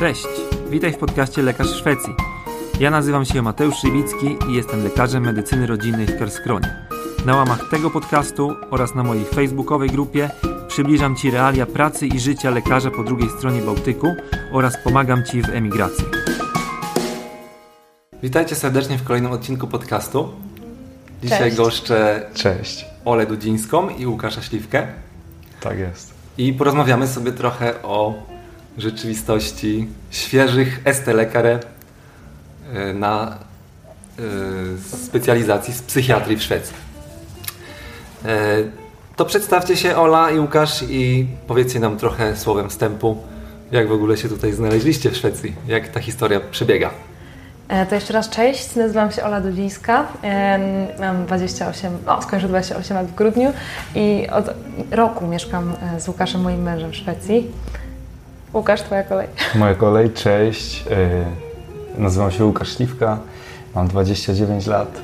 Cześć, witaj w podcaście Lekarz Szwecji. Ja nazywam się Mateusz Szywicki i jestem lekarzem medycyny rodzinnej w Kerskronie. Na łamach tego podcastu oraz na mojej facebookowej grupie przybliżam Ci realia pracy i życia lekarza po drugiej stronie Bałtyku oraz pomagam Ci w emigracji. Witajcie serdecznie w kolejnym odcinku podcastu. Dzisiaj Cześć. goszczę Cześć. Olę Dudzińską i Łukasza Śliwkę. Tak jest. I porozmawiamy sobie trochę o rzeczywistości świeżych estelekare y, na y, specjalizacji z psychiatrii w Szwecji. Y, To przedstawcie się Ola i Łukasz i powiedzcie nam trochę słowem wstępu, jak w ogóle się tutaj znaleźliście w Szwecji, jak ta historia przebiega. E, To jeszcze raz cześć, nazywam się Ola Dudzińska, mam 28, o skończę 28 lat w grudniu i od roku mieszkam e, z Łukaszem, moim mężem w Szwecji. Łukasz, Twoja kolej. Moja kolej, cześć. Yy, Nazywam się Łukasz Śliwka, mam 29 lat.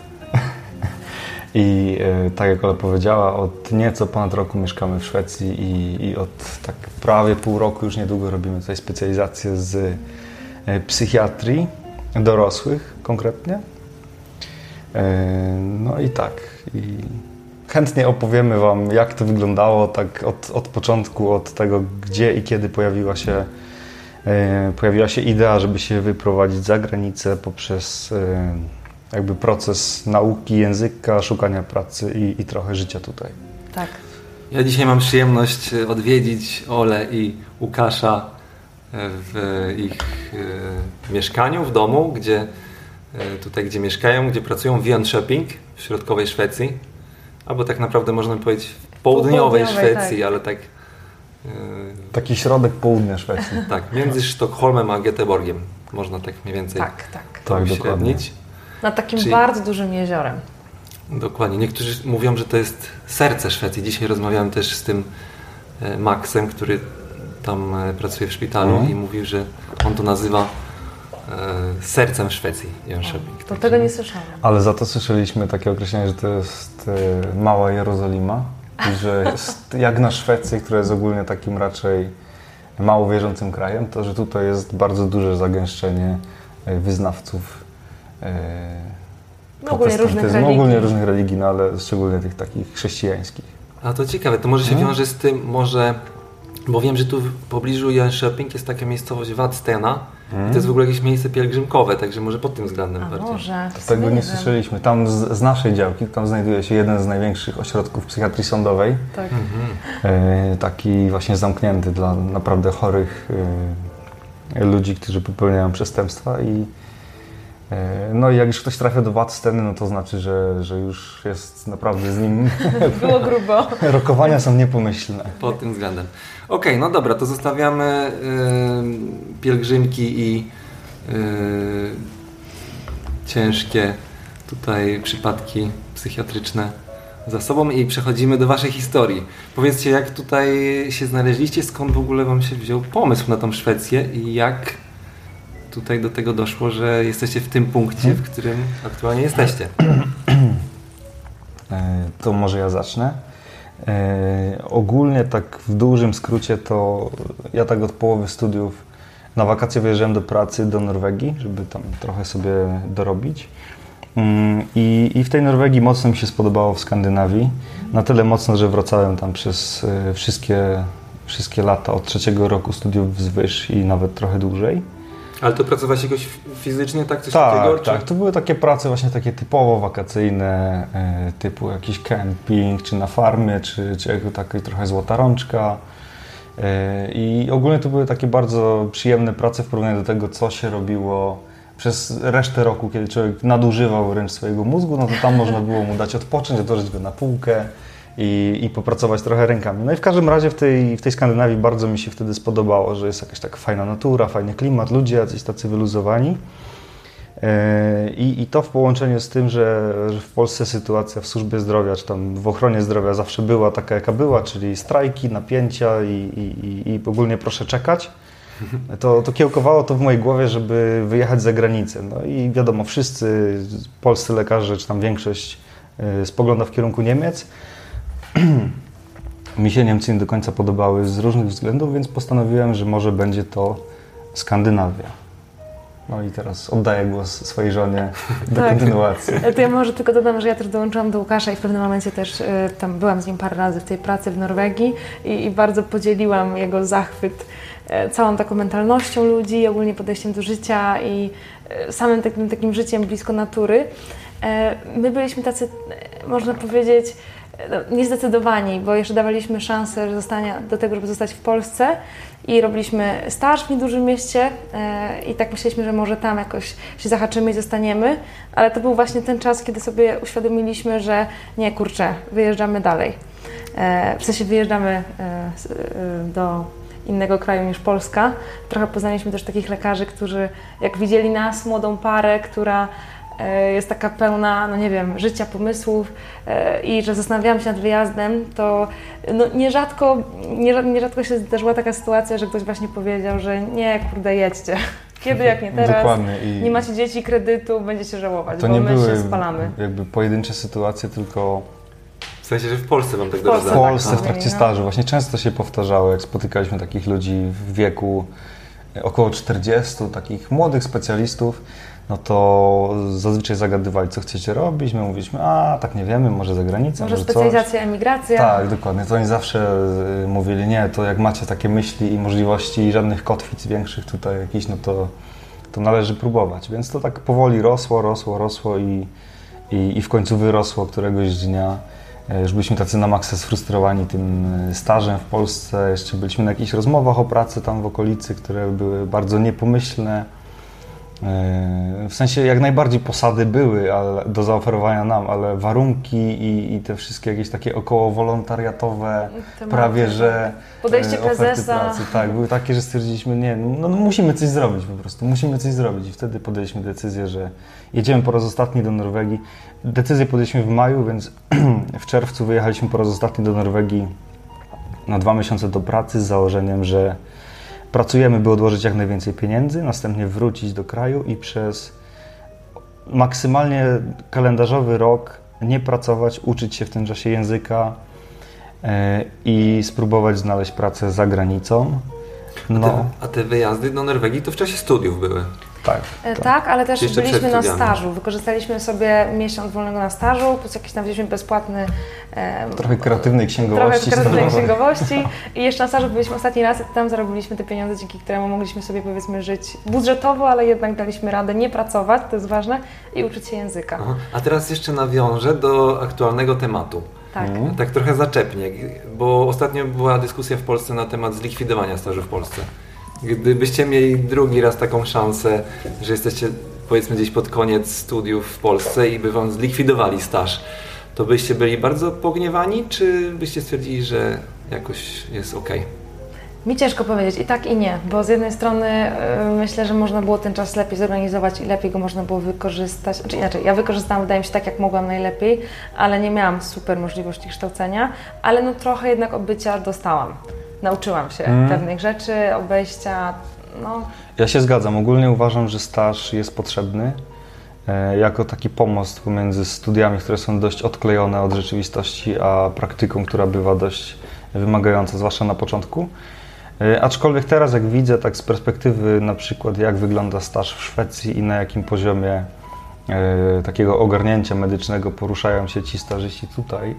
I yy, tak jak Ola powiedziała, od nieco ponad roku mieszkamy w Szwecji i, i od tak prawie pół roku już niedługo robimy tutaj specjalizację z yy, psychiatrii dorosłych konkretnie. No i tak. I chętnie opowiemy Wam, jak to wyglądało tak od, od początku, od tego, gdzie i kiedy pojawiła się, e, pojawiła się idea, żeby się wyprowadzić za granicę poprzez e, jakby proces nauki języka, szukania pracy i, i trochę życia tutaj. Tak. Ja dzisiaj mam przyjemność e, odwiedzić Olę i Łukasza w ich mieszkaniu, w domu, gdzie tutaj, gdzie mieszkają, gdzie pracują w Jönköping w środkowej Szwecji, albo tak naprawdę można powiedzieć w południowej Południowej, Szwecji, tak. ale tak, e, Taki środek południa Szwecji. tak między Sztokholmem a Göteborgiem, można tak mniej więcej Tak, tak. to Tak, uśrednić. Nad takim Czyli- bardzo dużym jeziorem. Dokładnie. Niektórzy mówią, że to jest serce Szwecji. Dzisiaj rozmawiałem też z tym e, Maxem, który tam e, pracuje w szpitalu Mhm. i mówił, że on to nazywa sercem Szwecji, Jönköping. To tego nie słyszałam. Ale za to słyszeliśmy takie określenie, że to jest e, mała Jerozolima i że jest jak na Szwecji, która jest ogólnie takim raczej mało wierzącym krajem, to że tutaj jest bardzo duże zagęszczenie e, wyznawców e, No, ogólnie różnych protestantyzmu, religii. ogólnie różnych religii, no ale szczególnie tych takich chrześcijańskich. A to ciekawe, to może się Mhm. wiąże z tym, może, bo wiem, że tu w pobliżu Jönköping jest taka miejscowość Vadstena i to jest w ogóle jakieś miejsce pielgrzymkowe, także może pod tym względem A bardziej. może. w Tego nie wiem. słyszeliśmy. Tam z, z naszej działki, tam znajduje się jeden z największych ośrodków psychiatrii sądowej. Tak. Mhm. E, taki właśnie zamknięty dla naprawdę chorych e, ludzi, którzy popełniają przestępstwa i no i jak już ktoś trafia do wad sceny, no to znaczy, że, że już jest naprawdę z nim Było grubo. rokowania są niepomyślne. Pod tym względem. Okej, no dobra, to zostawiamy y, pielgrzymki i y, ciężkie tutaj przypadki psychiatryczne za sobą i przechodzimy do Waszej historii. Powiedzcie, jak tutaj się znaleźliście, skąd w ogóle Wam się wziął pomysł na tą Szwecję i jak tutaj do tego doszło, że jesteście w tym punkcie, w którym aktualnie jesteście. E, To może ja zacznę. E, Ogólnie tak w dużym skrócie to ja tak od połowy studiów na wakacje wyjeżdżałem do pracy do Norwegii, żeby tam trochę sobie dorobić. Mm, I, I w tej Norwegii mocno mi się spodobało w Skandynawii. Na tyle mocno, że wracałem tam przez e, wszystkie, wszystkie lata od trzeciego roku studiów wzwyż i nawet trochę dłużej. Ale to pracowałeś jakoś fizycznie, tak? Coś takiego? Tak, tak. To były takie prace właśnie takie typowo wakacyjne, e, typu jakiś camping, czy na farmie, czy, czy taka trochę złota rączka. E, I ogólnie to były takie bardzo przyjemne prace w porównaniu do tego, co się robiło przez resztę roku, kiedy człowiek nadużywał wręcz swojego mózgu, no to tam można było mu dać odpocząć, odłożyć go na półkę i, i popracować trochę rękami. No i w każdym razie w tej, w tej Skandynawii bardzo mi się wtedy spodobało, że jest jakaś taka fajna natura, fajny klimat, ludzie jacyś tacy wyluzowani. E, I, I to w połączeniu z tym, że, że w Polsce sytuacja w służbie zdrowia, czy tam w ochronie zdrowia zawsze była taka, jaka była, czyli strajki, napięcia i, i, i- ogólnie proszę czekać, to, to kiełkowało to w mojej głowie, żeby wyjechać za granicę. No i wiadomo, wszyscy polscy lekarze, czy tam większość e, spogląda w kierunku Niemiec. Mi się Niemcy nie do końca podobały z różnych względów, więc postanowiłem, że może będzie to Skandynawia. No i teraz oddaję głos swojej żonie do Tak. kontynuacji. To ja może tylko dodam, że ja też dołączyłam do Łukasza i w pewnym momencie też y, tam byłam z nim parę razy w tej pracy w Norwegii i, i bardzo podzieliłam jego zachwyt e, całą taką mentalnością ludzi, ogólnie podejściem do życia i e, samym takim, takim życiem blisko natury. E, My byliśmy tacy, e, można powiedzieć, e, no, niezdecydowani, bo jeszcze dawaliśmy szansę zostania, do tego, żeby zostać w Polsce i robiliśmy staż w niedużym mieście e, i tak myśleliśmy, że może tam jakoś się zahaczymy i zostaniemy, ale to był właśnie ten czas, kiedy sobie uświadomiliśmy, że nie, kurczę, wyjeżdżamy dalej. E, w sensie wyjeżdżamy e, do innego kraju niż Polska. Trochę poznaliśmy też takich lekarzy, którzy jak widzieli nas, młodą parę, która jest taka pełna, no nie wiem, życia, pomysłów e, i że zastanawiałam się nad wyjazdem, to no nierzadko, nierzad- nierzadko się zdarzyła taka sytuacja, że ktoś właśnie powiedział, że nie, kurde, jedźcie. Kiedy jak nie teraz? Dokładnie. I Nie macie dzieci, kredytu, będziecie żałować, to bo nie my były się spalamy. jakby pojedyncze sytuacje, tylko W sensie, że w Polsce wam tak W Polsce, w doradza. tak. Polsce w trakcie no. stażu. Właśnie często się powtarzało, jak spotykaliśmy takich ludzi w wieku e, około 40, takich młodych specjalistów, no to zazwyczaj zagadywali, co chcecie robić. My mówiliśmy, a tak nie wiemy, może za granicą, Może może specjalizacja, emigracja. Coś. Tak, dokładnie. To oni zawsze y, mówili, nie, to jak macie takie myśli i możliwości i żadnych kotwic większych tutaj jakichś, no to, to należy próbować. Więc to tak powoli rosło, rosło, rosło i, i, i w końcu wyrosło któregoś dnia. E, Już byliśmy tacy na maksa sfrustrowani tym e, stażem w Polsce. Jeszcze byliśmy na jakichś rozmowach o pracy tam w okolicy, które były bardzo niepomyślne. E, W sensie jak najbardziej posady były ale, do zaoferowania nam, ale warunki i, i te wszystkie jakieś takie około wolontariatowe, Tematy, prawie że Podejście e, prezesa. pracy, tak, były takie, że stwierdziliśmy, nie, no, no musimy coś zrobić po prostu, musimy coś zrobić. I wtedy podjęliśmy decyzję, że jedziemy po raz ostatni do Norwegii. Decyzję podjęliśmy w maju, więc w czerwcu wyjechaliśmy po raz ostatni do Norwegii na dwa miesiące do pracy z założeniem, że pracujemy, by odłożyć jak najwięcej pieniędzy, następnie wrócić do kraju i przez maksymalnie kalendarzowy rok nie pracować, uczyć się w tym czasie języka e, i spróbować znaleźć pracę za granicą. No. No, A te wyjazdy do Norwegii to w czasie studiów były. Tak. Tak. Tak, ale też jeszcze byliśmy na stażu. Wykorzystaliśmy sobie miesiąc wolnego na stażu, plus jakiś tam wzięliśmy bezpłatny. E, Trochę kreatywnej Trochę księgowości. kreatywnej stażowej. księgowości i jeszcze na stażu byliśmy ostatni raz i tam zarobiliśmy te pieniądze, dzięki któremu mogliśmy sobie powiedzmy żyć budżetowo, ale jednak daliśmy radę nie pracować, to jest ważne, i uczyć się języka. Aha. A teraz jeszcze nawiążę do aktualnego tematu. Tak. Mhm. Tak trochę zaczepnie, bo ostatnio była dyskusja w Polsce na temat zlikwidowania staży w Polsce. Gdybyście mieli drugi raz taką szansę, że jesteście powiedzmy gdzieś pod koniec studiów w Polsce i by wam zlikwidowali staż, to byście byli bardzo pogniewani, czy byście stwierdzili, że jakoś jest ok? Mi ciężko powiedzieć i tak i nie, bo z jednej strony e, myślę, że można było ten czas lepiej zorganizować i lepiej go można było wykorzystać. Znaczy inaczej, ja wykorzystałam wydaje mi się tak jak mogłam najlepiej, ale nie miałam super możliwości kształcenia, ale no trochę jednak obycia dostałam. Nauczyłam się Mm. pewnych rzeczy, obejścia, no Ja się zgadzam. Ogólnie uważam, że staż jest potrzebny e, jako taki pomost pomiędzy studiami, które są dość odklejone od rzeczywistości, a praktyką, która bywa dość wymagająca, zwłaszcza na początku. E, Aczkolwiek teraz, jak widzę, tak z perspektywy na przykład, jak wygląda staż w Szwecji i na jakim poziomie e, takiego ogarnięcia medycznego poruszają się ci stażyści tutaj,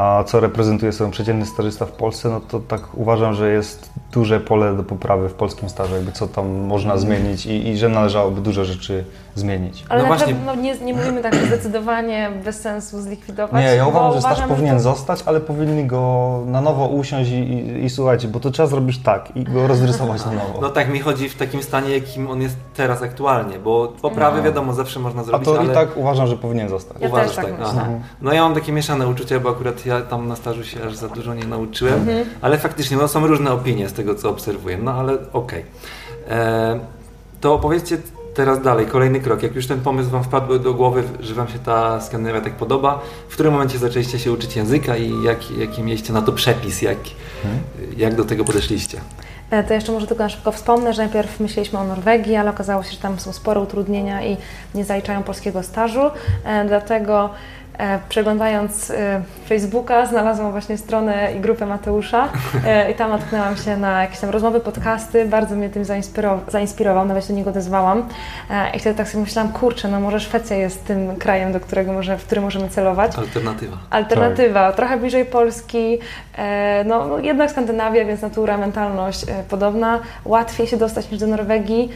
a co reprezentuje sobą przeciętny stażysta w Polsce, no to tak uważam, że jest duże pole do poprawy w polskim stażu, jakby co tam można zmienić i, i że należałoby dużo rzeczy zmienić. ale No na właśnie. pewno nie, nie mówimy tak zdecydowanie bez sensu zlikwidować. Nie, ja uważam, że staż powinien to- zostać, ale powinni go na nowo usiąść i, i, i słuchajcie, bo to trzeba zrobić tak i go rozrysować na nowo. No tak mi chodzi w takim stanie, jakim on jest teraz aktualnie, bo poprawy No. wiadomo zawsze można A zrobić, to ale... i tak uważam, że powinien zostać. Ja Uważasz też tak. Aha. No ja mam takie mieszane uczucia, bo akurat ja tam na stażu się aż za dużo nie nauczyłem, Mhm. ale faktycznie no, są różne opinie z tego, co obserwuję, no ale okej. E, To opowiedzcie teraz dalej, kolejny krok. Jak już ten pomysł Wam wpadł do głowy, że Wam się ta Skandynawia tak podoba, w którym momencie zaczęliście się uczyć języka i jak, jaki mieliście na to przepis, jak, Mhm. jak do tego podeszliście? E, To jeszcze może tylko na szybko wspomnę, że najpierw myśleliśmy o Norwegii, ale okazało się, że tam są spore utrudnienia i nie zaliczają polskiego stażu. E, Dlatego przeglądając e, Facebooka, znalazłam właśnie stronę i grupę Mateusza e, i tam natknęłam się na jakieś tam rozmowy, podcasty, bardzo mnie tym zainspirował, zainspirował nawet się do niego odezwałam. I wtedy tak sobie myślałam, kurczę, no może Szwecja jest tym krajem, do którego może, w który możemy celować. Alternatywa. Alternatywa, tak. trochę bliżej Polski, no, no jednak Skandynawia, więc natura, mentalność podobna, łatwiej się dostać niż do Norwegii,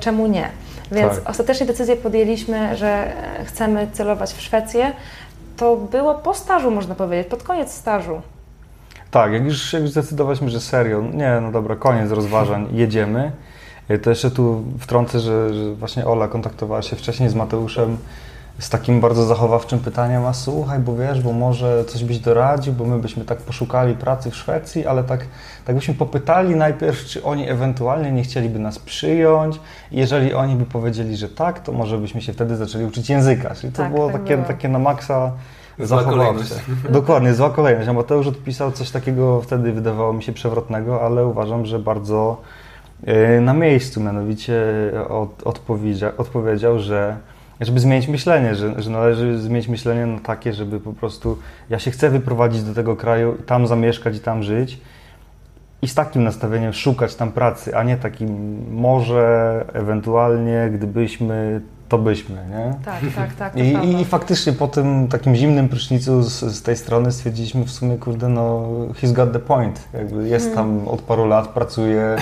czemu nie? Więc tak. ostatecznie decyzję podjęliśmy, że chcemy celować w Szwecję. To było po stażu, można powiedzieć, pod koniec stażu. Tak, jak już, jak już zdecydowaliśmy, że serio, nie, no dobra, koniec rozważań, jedziemy. To jeszcze tu wtrącę, że, że właśnie Ola kontaktowała się wcześniej z Mateuszem z takim bardzo zachowawczym pytaniem, a słuchaj, bo wiesz, bo może coś byś doradził, bo my byśmy tak poszukali pracy w Szwecji, ale tak, tak byśmy popytali najpierw, czy oni ewentualnie nie chcieliby nas przyjąć. Jeżeli oni by powiedzieli, że tak, to może byśmy się wtedy zaczęli uczyć języka. Czyli to tak, było tak takie, było. takie na maksa zachowawcze. Dokładnie, zła kolejność. A Mateusz odpisał coś takiego wtedy wydawało mi się przewrotnego, ale uważam, że bardzo e, na miejscu, mianowicie od, odpowiedział, odpowiedział, że żeby zmienić myślenie, że, że należy zmienić myślenie na takie, żeby po prostu ja się chcę wyprowadzić do tego kraju, tam zamieszkać i tam żyć i z takim nastawieniem szukać tam pracy, a nie takim może ewentualnie gdybyśmy to byśmy, nie? Tak, tak, tak. I, I, faktycznie po tym takim zimnym prysznicu z, z, tej strony stwierdziliśmy w sumie, kurde, no he's got the point. Jakby jest tam hmm. od paru lat, pracuje,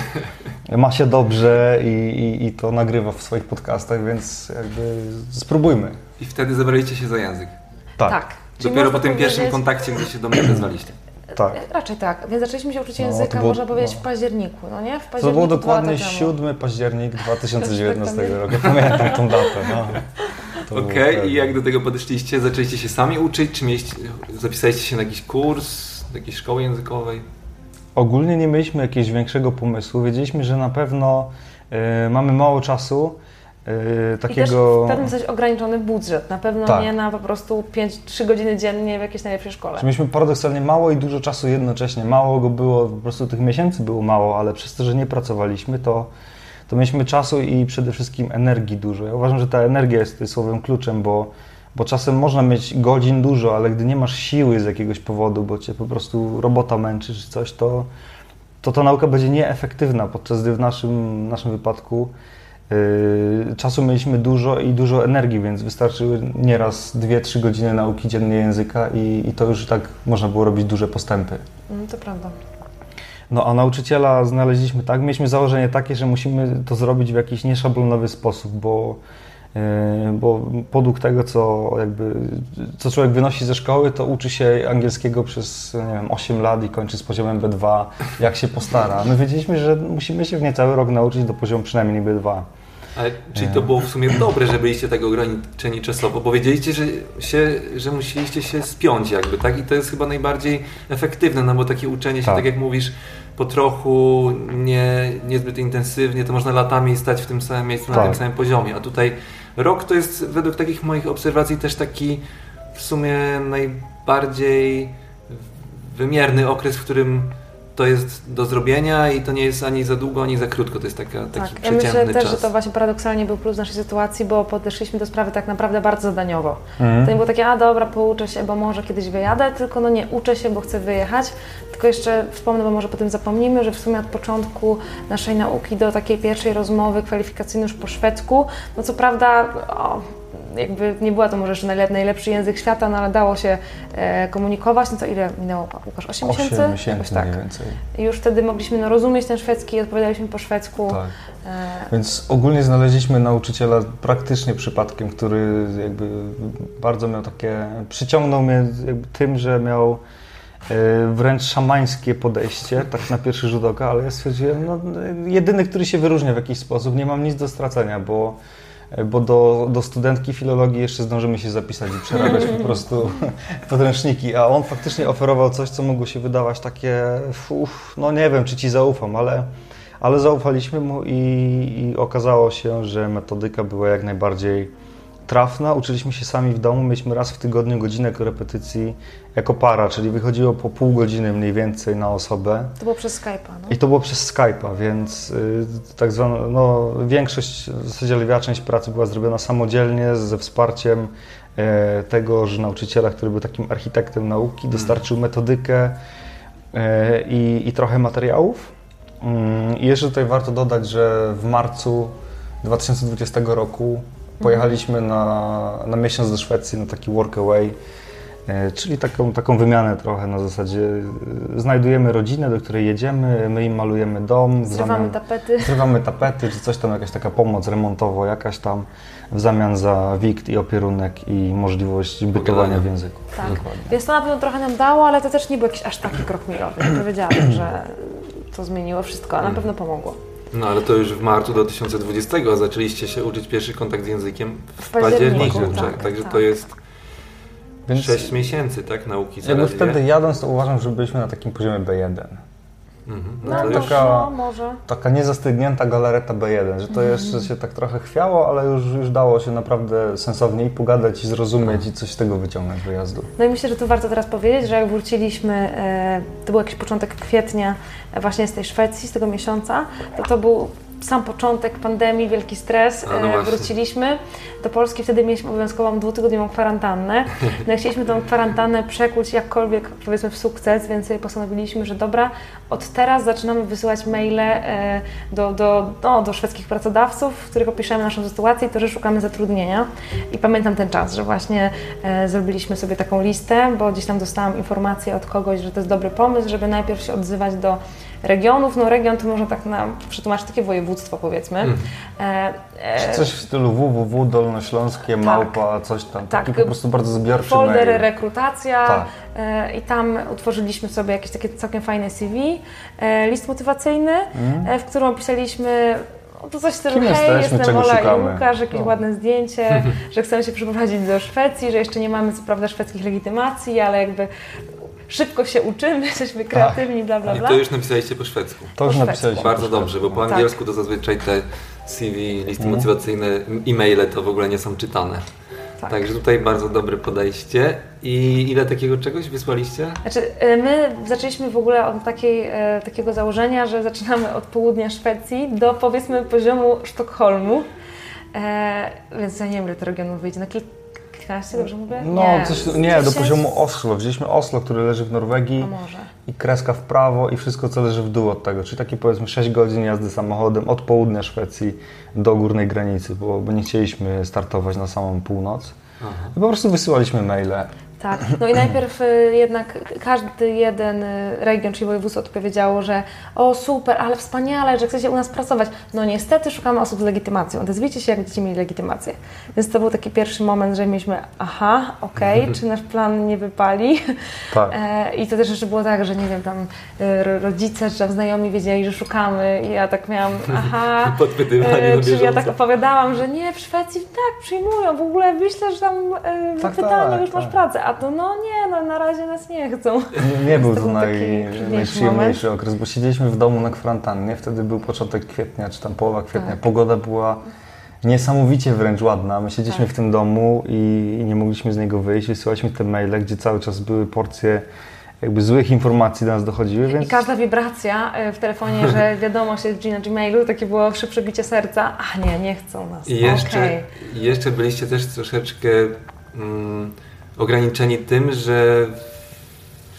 ma się dobrze i, i, i, to nagrywa w swoich podcastach, więc jakby spróbujmy. I wtedy zabraliście się za język. Tak. tak. Dopiero po tym pierwszym kontakcie, gdzie się do mnie odezwaliście. Tak. Raczej tak. Więc zaczęliśmy się uczyć no, języka, było, można powiedzieć, no. w październiku, no nie? W październiku to było dokładnie 7 październik 2019 tak roku. Pamiętam tą datę. No. Okej, okay. i jak do tego podeszliście? Zaczęliście się sami uczyć? Czy mieliście, zapisaliście się na jakiś kurs, do jakiejś szkoły językowej? Ogólnie nie mieliśmy jakiegoś większego pomysłu. Wiedzieliśmy, że na pewno y, mamy mało czasu, Yy, takiego... I też w pewnym sensie ograniczony budżet, na pewno tak. nie na po prostu 5-3 godziny dziennie w jakiejś najlepszej szkole. Czyli mieliśmy paradoksalnie mało i dużo czasu jednocześnie. Mało go było, po prostu tych miesięcy było mało, ale przez to, że nie pracowaliśmy, to, to mieliśmy czasu i przede wszystkim energii dużo. Ja uważam, że ta energia jest słowem kluczem, bo, bo czasem można mieć godzin dużo, ale gdy nie masz siły z jakiegoś powodu, bo cię po prostu robota męczy czy coś, to, to ta nauka będzie nieefektywna, podczas gdy w naszym, naszym wypadku czasu mieliśmy dużo i dużo energii, więc wystarczyły nieraz 2-3 godziny nauki dziennie języka i, i, to już tak można było robić duże postępy. Mm, to prawda. No a nauczyciela znaleźliśmy tak, mieliśmy założenie takie, że musimy to zrobić w jakiś nieszablonowy sposób, bo, yy, bo podług tego, co, jakby, co człowiek wynosi ze szkoły, to uczy się angielskiego przez nie wiem, 8 lat i kończy z poziomem B2, jak się postara. My wiedzieliśmy, że musimy się w niecały rok nauczyć do poziomu przynajmniej B2. Ale czyli to było w sumie dobre, że byliście tak ograniczeni czasowo, bo wiedzieliście, że, się, że musieliście się spiąć jakby, tak? I to jest chyba najbardziej efektywne, no bo takie uczenie się, tak, tak jak mówisz, po trochu, nie, niezbyt intensywnie, to można latami stać w tym samym miejscu, tak. na tym samym poziomie. A tutaj rok to jest według takich moich obserwacji też taki w sumie najbardziej wymierny okres, w którym to jest do zrobienia i to nie jest ani za długo, ani za krótko. To jest taka, taki tak. Ja myślę też, czas. że to właśnie paradoksalnie był plus naszej sytuacji, bo podeszliśmy do sprawy tak naprawdę bardzo zadaniowo. Mhm. To nie było takie, a dobra, pouczę się, bo może kiedyś wyjadę, tylko no nie, uczę się, bo chcę wyjechać. Tylko jeszcze wspomnę, bo może potem zapomnimy, że w sumie od początku naszej nauki do takiej pierwszej rozmowy kwalifikacyjnej już po szwedzku, no co prawda o, jakby nie była to może jeszcze najlepszy język świata, no ale dało się e, komunikować. No to ile minęło, Łukasz? 8 miesięcy? 8 miesięcy tak. mniej więcej. I już wtedy mogliśmy no, rozumieć ten szwedzki i odpowiadaliśmy po szwedzku. Tak. E... Więc ogólnie znaleźliśmy nauczyciela praktycznie przypadkiem, który jakby bardzo miał takie, przyciągnął mnie tym, że miał e, wręcz szamańskie podejście, tak na pierwszy rzut oka, ale ja stwierdziłem, no jedyny, który się wyróżnia w jakiś sposób, nie mam nic do stracenia, bo bo do, do studentki filologii jeszcze zdążymy się zapisać i przerabiać po prostu podręczniki, a on faktycznie oferował coś, co mogło się wydawać takie, uf, no nie wiem, czy ci zaufam, ale, ale zaufaliśmy mu i, i okazało się, że metodyka była jak najbardziej trafna. Uczyliśmy się sami w domu. Mieliśmy raz w tygodniu godzinę korepetycji jako para, czyli wychodziło po pół godziny mniej więcej na osobę. To było przez Skype'a, no? I to było przez Skype'a, więc y, tak zwana, no, większość, w zasadzie lwia część pracy była zrobiona samodzielnie ze wsparciem e, tego, że nauczyciela, który był takim architektem nauki, dostarczył metodykę e, i, i trochę materiałów. Mm, I jeszcze tutaj warto dodać, że w marcu 2020 roku pojechaliśmy na, na miesiąc do Szwecji na taki workaway, e, czyli taką, taką wymianę trochę na zasadzie e, znajdujemy rodzinę, do której jedziemy, my im malujemy dom, Zrywamy zamian- tapety. zrywamy tapety, czy coś tam, jakaś taka pomoc remontowo jakaś tam w zamian za wikt i opierunek i możliwość bytowania w języku. Tak. Dokładnie. Więc to na pewno trochę nam dało, ale to też nie był jakiś aż taki krok milowy. Nie powiedziałabym, że to zmieniło wszystko, a na pewno pomogło. No ale to już w marcu 2020 zaczęliście się uczyć pierwszy kontakt z językiem w, W październiku, październiku, tak, tak, także tak. to jest Więc 6 miesięcy, tak, nauki jakby wtedy jadąc, to uważam, że byliśmy na takim poziomie B1. Mhm. No, No to taka- no, może. Taka niezastygnięta galareta B1, że to jeszcze się tak trochę chwiało, ale już, już dało się naprawdę sensownie i pogadać i zrozumieć i coś z tego wyciągnąć z wyjazdu. No i myślę, że tu warto teraz powiedzieć, że jak wróciliśmy, e, to był jakiś początek kwietnia właśnie z tej Szwecji, z tego miesiąca, to to był sam początek pandemii, wielki stres. No E, właśnie. Wróciliśmy do Polski, wtedy mieliśmy obowiązkową dwutygodniową kwarantannę. No i chcieliśmy tą kwarantannę przekuć jakkolwiek, powiedzmy, w sukces, więc sobie postanowiliśmy, że dobra, od teraz zaczynamy wysyłać maile e, do, do, no, do szwedzkich pracodawców, w których opiszemy naszą sytuację i to, że szukamy zatrudnienia. I pamiętam ten czas, że właśnie e, zrobiliśmy sobie taką listę, bo gdzieś tam dostałam informację od kogoś, że to jest dobry pomysł, żeby najpierw się odzywać do regionów. No region to można tak na, przetłumaczyć takie województwo powiedzmy. Mhm. E, Czy e, coś w stylu www, dolnośląskie, małpa, coś tam. Tak. Taki po prostu bardzo zbiorczy folder mail. rekrutacja Tak. e, i tam utworzyliśmy sobie jakieś takie całkiem fajne CV, e, list motywacyjny, e, w którym opisaliśmy no, to coś w stylu, Mhm. Hej, jesteśmy, jestem Ola szukamy?" i Łukasz, jakieś No. ładne zdjęcie, że chcemy się przeprowadzić do Szwecji, że jeszcze nie mamy co prawda szwedzkich legitymacji, ale jakby szybko się uczymy, jesteśmy kreatywni, bla bla I bla. to już napisaliście po szwedzku. To już Po napisaliśmy. Bardzo po dobrze, bo po szwedzku. angielsku to zazwyczaj te CV, listy Mhm. motywacyjne, e-maile to w ogóle nie są czytane. Tak. Także tutaj bardzo dobre podejście. I ile takiego czegoś wysłaliście? Znaczy, e, my zaczęliśmy w ogóle od takiej, e, takiego założenia, że zaczynamy od południa Szwecji do powiedzmy poziomu Sztokholmu. E, więc ja nie wiem, ile to regionów wyjdzie. Na kil- kilkanaście, dobrze mówię? No, coś, nie, do 10? poziomu Oslo. Wzięliśmy Oslo, który leży w Norwegii A może. i kreska w prawo i wszystko, co leży w dół od tego. Czyli takie powiedzmy 6 godzin jazdy samochodem od południa Szwecji do górnej granicy, bo, bo nie chcieliśmy startować na samą północ. Aha. I po prostu wysyłaliśmy maile. Tak. No i najpierw y, jednak każdy jeden y, region, czyli województwo odpowiedziało, że o super, ale wspaniale, że chcecie u nas pracować. No niestety szukamy osób z legitymacją. Odezwijcie się, jak będziecie mieli legitymację. Więc to był taki pierwszy moment, że mieliśmy aha, okej, czy nasz plan nie wypali. Tak. E, I to też jeszcze było tak, że nie wiem, tam y, ro- rodzice czy tam znajomi wiedzieli, że szukamy i ja tak miałam, aha, Podpytywanie e, czyli ja tak opowiadałam, że nie, w Szwecji tak przyjmują, w ogóle myślę, że tam e, Tak, tak, już masz tak. pracę, a to no nie, no na razie nas nie chcą. Nie, nie był To naj, najprzyjemniejszy okres, bo siedzieliśmy w domu na kwarantannie, wtedy był początek kwietnia, czy tam połowa kwietnia. Tak. Pogoda była niesamowicie wręcz ładna. My siedzieliśmy Tak. w tym domu i, i nie mogliśmy z niego wyjść. Wysyłaliśmy te maile, gdzie cały czas były porcje jakby złych informacji do nas dochodziły, więc I każda wibracja e, w telefonie, że wiadomość jest na Gmailu, takie było szybsze bicie serca, a nie, nie chcą nas. I jeszcze, i jeszcze byliście też troszeczkę mm, ograniczeni tym, że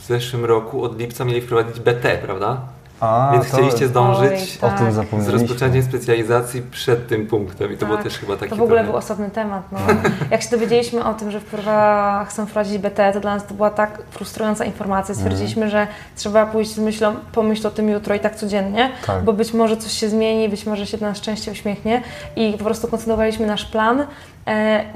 w zeszłym roku od lipca mieli wprowadzić BT, prawda? A, Więc to- chcieliście zdążyć Oj, o tym tak. z zapomnieliśmy. rozpoczęciem specjalizacji przed tym punktem i to było Tak. też chyba taki To w ogóle był osobny temat. No. Jak się dowiedzieliśmy o tym, że wprowadza, chcą wprowadzić BT, to dla nas to była tak frustrująca informacja. Stwierdziliśmy, że trzeba pójść z myślą, pomyśl o tym jutro i tak codziennie, Tak. bo być może coś się zmieni, być może się do nas szczęście uśmiechnie i po prostu kontynuowaliśmy nasz plan,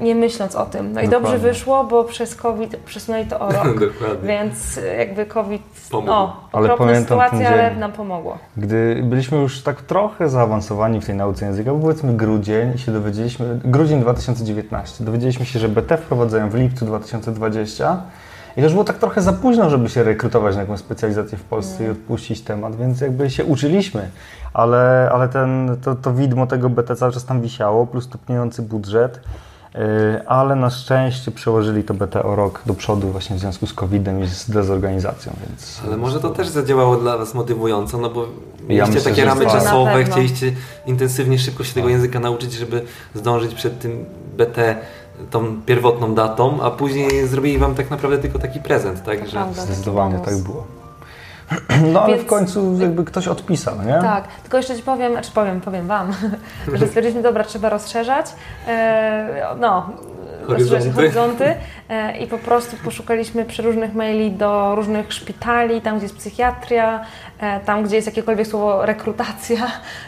nie myśląc o tym. No i Dokładnie. dobrze wyszło, bo przez COVID przesunęli to o rok. Dokładnie. Więc e, jakby COVID, Pomógł. o, Ale pamiętam sytuacja, ale nam pomogło. Gdy byliśmy już tak trochę zaawansowani w tej nauce języka, bo powiedzmy grudzień i się dowiedzieliśmy, grudzień 2019, dowiedzieliśmy się, że BT wprowadzają w lipcu 2020 i to już było tak trochę za późno, żeby się rekrutować na jakąś specjalizację w Polsce i odpuścić temat, więc jakby się uczyliśmy, ale, ale ten, to, to widmo tego BT cały czas tam wisiało, plus stopniujący budżet. E, ale na szczęście przełożyli to BT o rok do przodu właśnie w związku z COVID-em i z dezorganizacją, więc... Ale może to też zadziałało dla Was motywująco, no bo mieliście myślę, takie ramy tak. Czasowe, chcieliście intensywnie, szybko się tego języka nauczyć, żeby zdążyć przed tym BT tą pierwotną datą, a później zrobili Wam tak naprawdę tylko taki prezent, tak? To Że prawda. Zdecydowanie tak było. No ale Więc- w końcu jakby ktoś odpisał, nie? Tak, tylko jeszcze Ci powiem, czy powiem, powiem Wam, że stwierdziliśmy, dobra, trzeba rozszerzać, e, no, Horyzonty. horyzonty e, i po prostu poszukaliśmy przeróżnych maili do różnych szpitali, tam gdzie jest psychiatria, e, tam gdzie jest jakiekolwiek słowo rekrutacja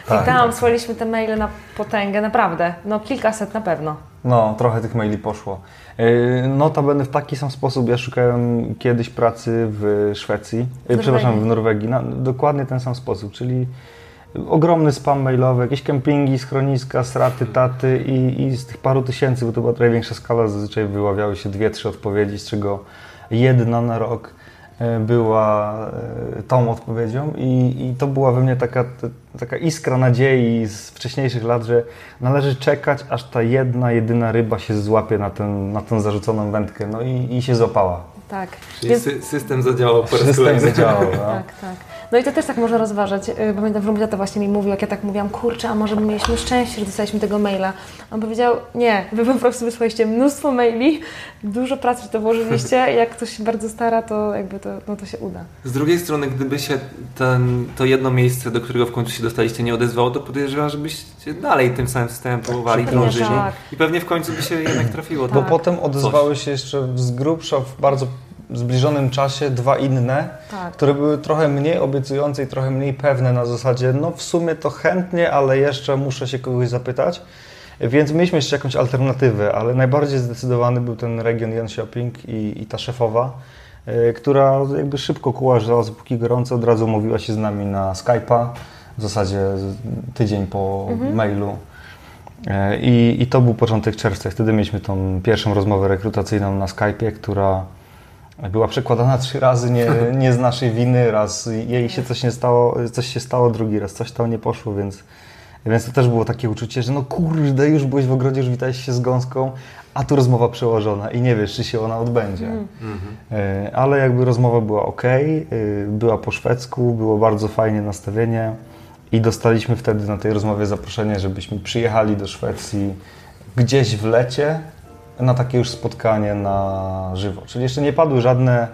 Tak, i tam tak. słaliśmy te maile na potęgę, naprawdę, no kilkaset na pewno. No, trochę tych maili poszło. Yy, Notabene w taki sam sposób ja szukałem kiedyś pracy w Szwecji, yy, Norwegii. przepraszam, w Norwegii, na dokładnie ten sam sposób, czyli ogromny spam mailowy, jakieś kempingi, schroniska, straty, taty i, i z tych paru tysięcy, bo to była trochę większa skala, zazwyczaj wyławiały się dwie, trzy odpowiedzi, z czego jedna na rok e, była e, tą odpowiedzią i, i to była we mnie taka, taka iskra nadziei z wcześniejszych lat, że należy czekać, aż ta jedna, jedyna ryba się złapie na, ten, na tę zarzuconą wędkę, no i, i się złapała. Tak. Czyli Więc- sy- system zadziałał po raz System kolejny. zadziałał. No. Tak, tak. No i to też tak można rozważać. Y, Pamiętam, że mój tata właśnie mi mówił, jak ja tak mówiłam, kurczę, a może my mieliśmy szczęście, że dostaliśmy tego maila. On powiedział, nie, wy po prostu wysłaliście mnóstwo maili, dużo pracy to włożyliście, jak ktoś się bardzo stara, to jakby to, no to się uda. Z drugiej strony, gdyby się ten, to jedno miejsce, do którego w końcu się dostaliście, nie odezwało, to podejrzewam, żebyście dalej tym samym systemem próbowali, drążyli. tak. I pewnie w końcu by się jednak trafiło. Bo Tak. potem odezwały się jeszcze z grubsza w bardzo zbliżonym czasie dwa inne, Tak. które były trochę mniej obiecujące i trochę mniej pewne na zasadzie, no w sumie to chętnie, ale jeszcze muszę się kogoś zapytać. Więc mieliśmy jeszcze jakąś alternatywę, ale najbardziej zdecydowany był ten region Jönköping i, i ta szefowa, y, która jakby szybko kuła żelazo, póki gorąco, od razu umówiła się z nami na Skype'a, w zasadzie tydzień po mailu. E, I, I to był początek czerwca. Wtedy mieliśmy tą pierwszą rozmowę rekrutacyjną na Skype'ie, która była przekładana trzy razy nie, nie z naszej winy. Raz jej się coś nie stało, coś się stało, drugi raz coś tam nie poszło, więc, więc to też było takie uczucie, że no kurde, już byłeś w ogrodzie, już witałeś się z gąską, a tu rozmowa przełożona i nie wiesz, czy się ona odbędzie. Mm. E, Ale jakby rozmowa była ok, była po szwedzku, było bardzo fajnie nastawienie i dostaliśmy wtedy na tej rozmowie zaproszenie, żebyśmy przyjechali do Szwecji gdzieś w lecie na takie już spotkanie na żywo. Czyli jeszcze nie padły żadne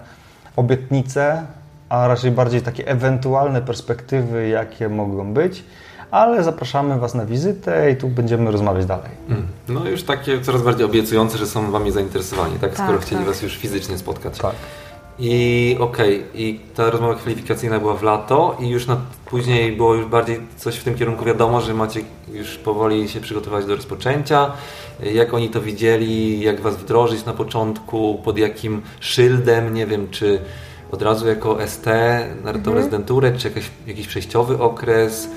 obietnice, a raczej bardziej takie ewentualne perspektywy, jakie mogą być, ale zapraszamy Was na wizytę i tu będziemy rozmawiać dalej. Mm. No już takie coraz bardziej obiecujące, że są Wami zainteresowani, tak? Skoro Tak, chcieli tak. Was już fizycznie spotkać. Tak. I okej, i ta rozmowa kwalifikacyjna była w lato i już na, później było już bardziej coś w tym kierunku. Wiadomo, że macie już powoli się przygotować do rozpoczęcia. Jak oni to widzieli, jak Was wdrożyć na początku, pod jakim szyldem, nie wiem, czy od razu jako ST na tą rezydenturę, czy jakiś, jakiś przejściowy okres,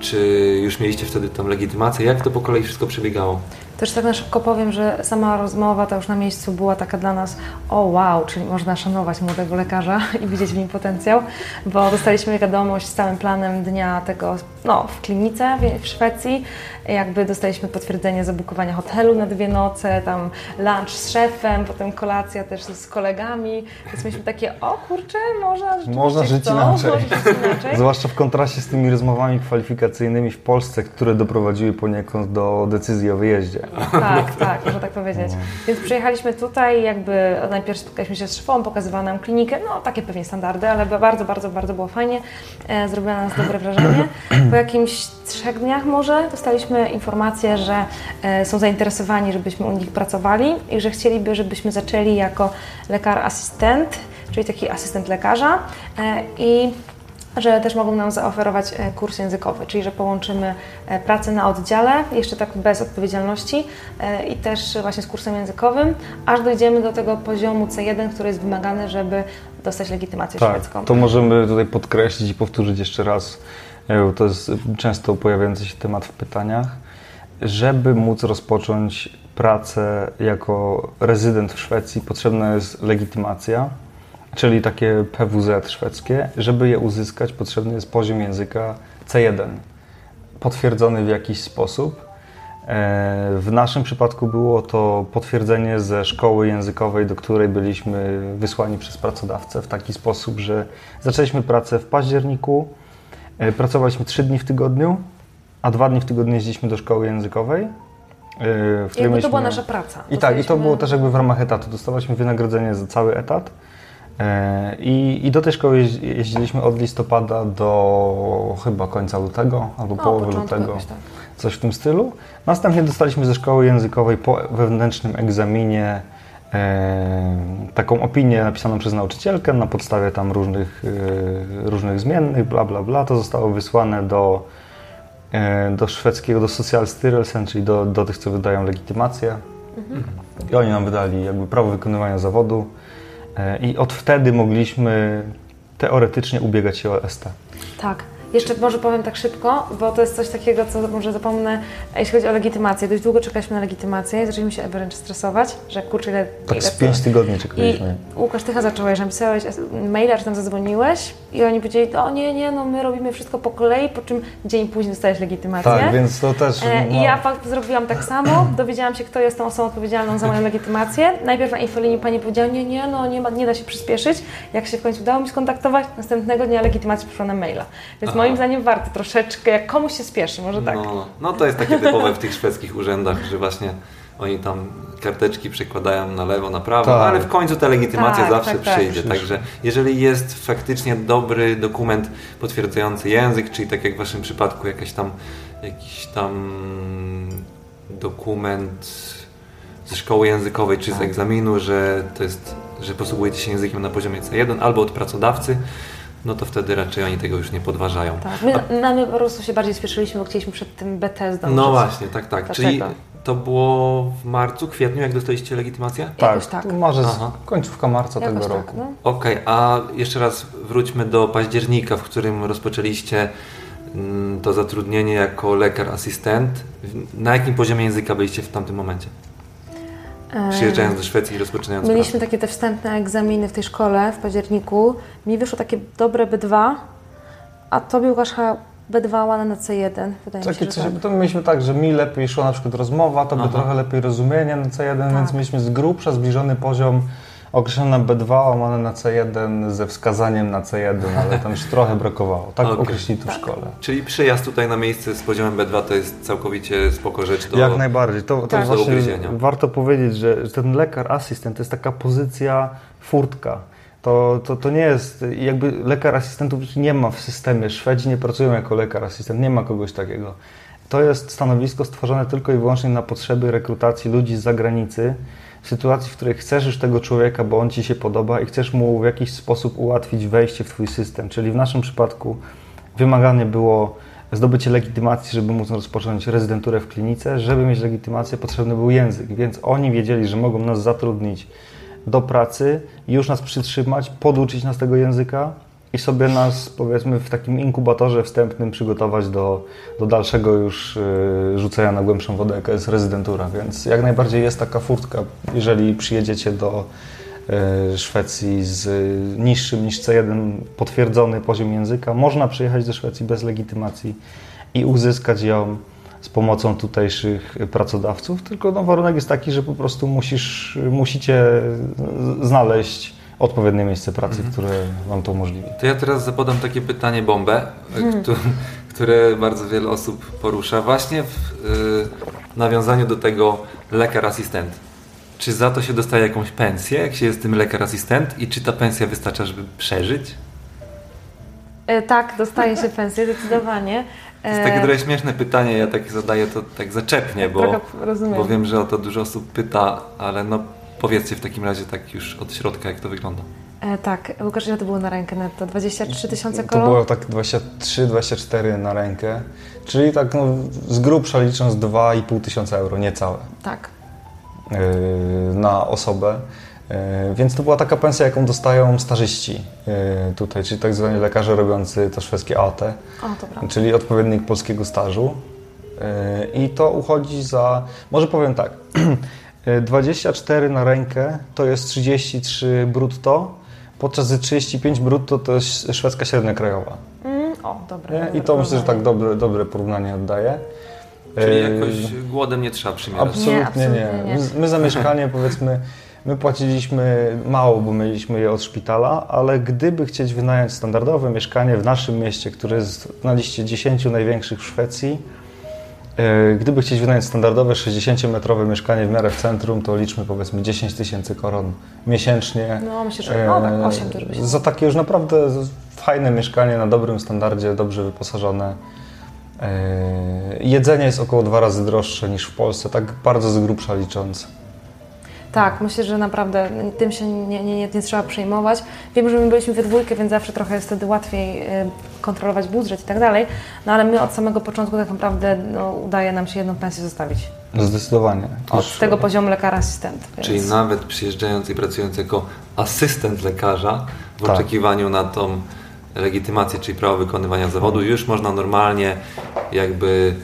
czy już mieliście wtedy tą legitymację, jak to po kolei wszystko przebiegało? Też tak na szybko powiem, że sama rozmowa ta już na miejscu była taka dla nas, o wow, czyli można szanować młodego lekarza i widzieć w nim potencjał, bo dostaliśmy wiadomość z całym planem dnia tego, no, w klinice w- Szwecji, jakby dostaliśmy potwierdzenie zabukowania hotelu na dwie noce, tam lunch z szefem, potem kolacja też z kolegami, więc mieliśmy takie, o kurczę, można Można żyć chcą, inaczej. Można żyć inaczej. Zwłaszcza w kontraście z tymi rozmowami kwalifikacyjnymi w Polsce, które doprowadziły poniekąd do decyzji o wyjeździe. Tak, tak, można tak powiedzieć. Więc przyjechaliśmy tutaj, jakby najpierw spotkaliśmy się z szefą, pokazywała nam klinikę, no takie pewnie standardy, ale bardzo, bardzo, bardzo było fajnie. E, zrobiła na nas dobre wrażenie. Po jakimś trzech dniach może dostaliśmy informację, że e, są zainteresowani, żebyśmy u nich pracowali i że chcieliby, żebyśmy zaczęli jako lekar asystent, czyli taki asystent lekarza e, i że też mogą nam zaoferować e, kurs językowy, czyli że połączymy pracę na oddziale, jeszcze tak bez odpowiedzialności i też właśnie z kursem językowym, aż dojdziemy do tego poziomu C1, który jest wymagany, żeby dostać legitymację Tak, szwedzką. to możemy tutaj podkreślić i powtórzyć jeszcze raz, to jest często pojawiający się temat w pytaniach. Żeby móc rozpocząć pracę jako rezydent w Szwecji, potrzebna jest legitymacja, czyli takie PWZ szwedzkie. Żeby je uzyskać, potrzebny jest poziom języka C1, potwierdzony w jakiś sposób. E, w naszym przypadku było to potwierdzenie ze szkoły językowej, do której byliśmy wysłani przez pracodawcę w taki sposób, że zaczęliśmy pracę w październiku, pracowaliśmy trzy dni w tygodniu, a dwa dni w tygodniu jeździliśmy do szkoły językowej. e, W której jakby to była mieliśmy- nasza praca. i tak, i to było też jakby w ramach etatu. Dostawaliśmy wynagrodzenie za cały etat. E, I, I do tej szkoły jeździ- jeździliśmy od listopada do chyba końca lutego albo No, połowy lutego, tak. coś w tym stylu. Następnie dostaliśmy ze szkoły językowej po wewnętrznym egzaminie e, taką opinię napisaną przez nauczycielkę na podstawie tam różnych, e, różnych zmiennych, bla bla bla. To zostało wysłane do, e, do szwedzkiego, do Socialstyrelsen, czyli do, do tych, co wydają legitymację. I oni nam wydali jakby prawo wykonywania zawodu e, i od wtedy mogliśmy teoretycznie ubiegać się o ST. Tak. Jeszcze może powiem tak szybko, bo to jest coś takiego, co może zapomnę, jeśli chodzi o legitymację. Dość długo czekaliśmy na legitymację i zaczęliśmy się wręcz stresować, że kurczę, ile... Tak ile z 5 tygodni I czekaliśmy. Łukasz, Ty zacząłeś, że napisałeś maila, czy tam zadzwoniłeś i oni powiedzieli, o nie, nie, no my robimy wszystko po kolei, po czym dzień później dostałeś legitymację. Tak, więc to też... E, no, I ja fakt zrobiłam tak samo, dowiedziałam się, kto jest tą osobą odpowiedzialną za moją legitymację. Najpierw na infolinii pani powiedziała, nie, nie, no nie, ma, nie da się przyspieszyć. Jak się w końcu udało mi skontaktować, następnego dnia legitymacja przyszła na maila. Więc. Moim zdaniem warto troszeczkę, jak komuś się spieszy, może tak. No, no to jest takie typowe w tych szwedzkich urzędach, że właśnie oni tam karteczki przekładają na lewo, na prawo, Tak. ale w końcu ta legitymacja Tak, zawsze tak, tak. przyjdzie. Także jeżeli jest faktycznie dobry dokument potwierdzający język, czyli tak jak w waszym przypadku jakaś tam, jakiś tam dokument ze szkoły językowej czy z Tak. egzaminu, że to jest, że posługujecie się językiem na poziomie C1 albo od pracodawcy, no to wtedy raczej oni tego już nie podważają. Tak. My, my po prostu się bardziej spieszyliśmy, bo chcieliśmy przed tym BT zdążyć. No właśnie, tak, tak. Dlaczego? Czyli to było w marcu, kwietniu, jak dostaliście legitymację? Jakoś tak. Może z Aha. końcówka marca Jakoś tego tak, roku. no. Okej, a jeszcze raz wróćmy do października, w którym rozpoczęliście mm, to zatrudnienie jako lekar asystent. Na jakim poziomie języka byliście w tamtym momencie? Przyjeżdżając do Szwecji i rozpoczynając Mieliśmy pracę. takie te wstępne egzaminy w tej szkole w październiku. Mi wyszło takie dobre B2, a tobie Łukasz chyba B2 łana na C1. Wydaje mi się, Takie że coś, tak. to mieliśmy tak, że mi lepiej szła na przykład rozmowa, to by trochę lepiej rozumienie na C1, Tak. więc mieliśmy z grubsza zbliżony poziom określony na B2, łamane na C1 ze wskazaniem na C1, ale tam już trochę brakowało. Tak Okej. określili tu w szkole. Czyli przyjazd tutaj na miejsce z poziomem B2 to jest całkowicie spoko rzecz do... Jak najbardziej. To, to Tak. właśnie warto powiedzieć, że ten lekar asystent to jest taka pozycja furtka. To, to, to nie jest, jakby lekar asystentów nie ma w systemie, Szwedzi nie pracują jako lekar asystent, nie ma kogoś takiego. To jest stanowisko stworzone tylko i wyłącznie na potrzeby rekrutacji ludzi z zagranicy, sytuacji, w której chcesz już tego człowieka, bo on Ci się podoba i chcesz mu w jakiś sposób ułatwić wejście w Twój system. Czyli w naszym przypadku wymagane było zdobycie legitymacji, żeby móc rozpocząć rezydenturę w klinice. Żeby mieć legitymację, potrzebny był język, więc oni wiedzieli, że mogą nas zatrudnić do pracy, już nas przytrzymać, poduczyć nas tego języka i sobie nas, powiedzmy, w takim inkubatorze wstępnym przygotować do, do dalszego już y, rzucenia na głębszą wodę, jaka jest rezydentura. Więc jak najbardziej jest taka furtka, jeżeli przyjedziecie do y, Szwecji z niższym niż C1 potwierdzony poziom języka. Można przyjechać do Szwecji bez legitymacji i uzyskać ją z pomocą tutejszych pracodawców, tylko no, warunek jest taki, że po prostu musisz, musicie znaleźć odpowiednie miejsce pracy, które Wam to umożliwi. To ja teraz zapodam takie pytanie bombę, któ- które bardzo wiele osób porusza właśnie w y, nawiązaniu do tego lekar asystent. Czy za to się dostaje jakąś pensję, jak się jest tym lekar asystent i czy ta pensja wystarcza, żeby przeżyć? E, tak, dostaje się pensję, zdecydowanie. To jest takie trochę śmieszne pytanie, ja tak zadaję to tak zaczepnie, bo, rozumiem. bo wiem, że o to dużo osób pyta, ale no powiedzcie w takim razie tak już od środka, jak to wygląda. E, tak, Łukasz, ile to było na rękę netto? 23 tysiące To koron? było tak 23-24 na rękę, czyli tak no, z grubsza licząc 2,5 tysiąca euro, niecałe. Tak. yy, na osobę. Yy, Więc to była taka pensja, jaką dostają stażyści yy, tutaj, czyli tak zwani lekarze robiący to szwedzkie AT, O, to prawda. czyli odpowiednik polskiego stażu. I to uchodzi za, może powiem tak, 24 na rękę to jest 33 brutto, podczas gdy 35 brutto to jest szwedzka średnia krajowa. Mm, o, dobra. Nie? I to myślę, że tak dobre, dobre porównanie oddaje. Czyli E, jakoś głodem nie trzeba przymierać. Absolutnie nie. absolutnie nie. My, my za mieszkanie powiedzmy, my płaciliśmy mało, bo mieliśmy je od szpitala, ale gdyby chcieć wynająć standardowe mieszkanie w naszym mieście, które jest na liście 10 największych w Szwecji, e, gdyby chcieć wynająć standardowe 60-metrowe mieszkanie w miarę w centrum, to liczmy powiedzmy 10 tysięcy koron miesięcznie. No myślę, że no, tak, 8 to już by się E, Za takie już naprawdę fajne mieszkanie na dobrym standardzie, dobrze wyposażone. E, Jedzenie jest około dwa razy droższe niż w Polsce, tak bardzo z grubsza licząc. Tak, myślę, że naprawdę tym się nie, nie, nie, nie trzeba przejmować. Wiem, że my byliśmy we dwójkę, więc zawsze trochę jest wtedy łatwiej y, kontrolować budżet i tak dalej, no ale my od samego początku tak naprawdę no, udaje nam się jedną pensję zostawić. Zdecydowanie. Od tego poziomu lekara asystent. Więc... Czyli nawet przyjeżdżając i pracując jako asystent lekarza w Tak. oczekiwaniu na tą legitymację, czyli prawo wykonywania zawodu, już można normalnie jakby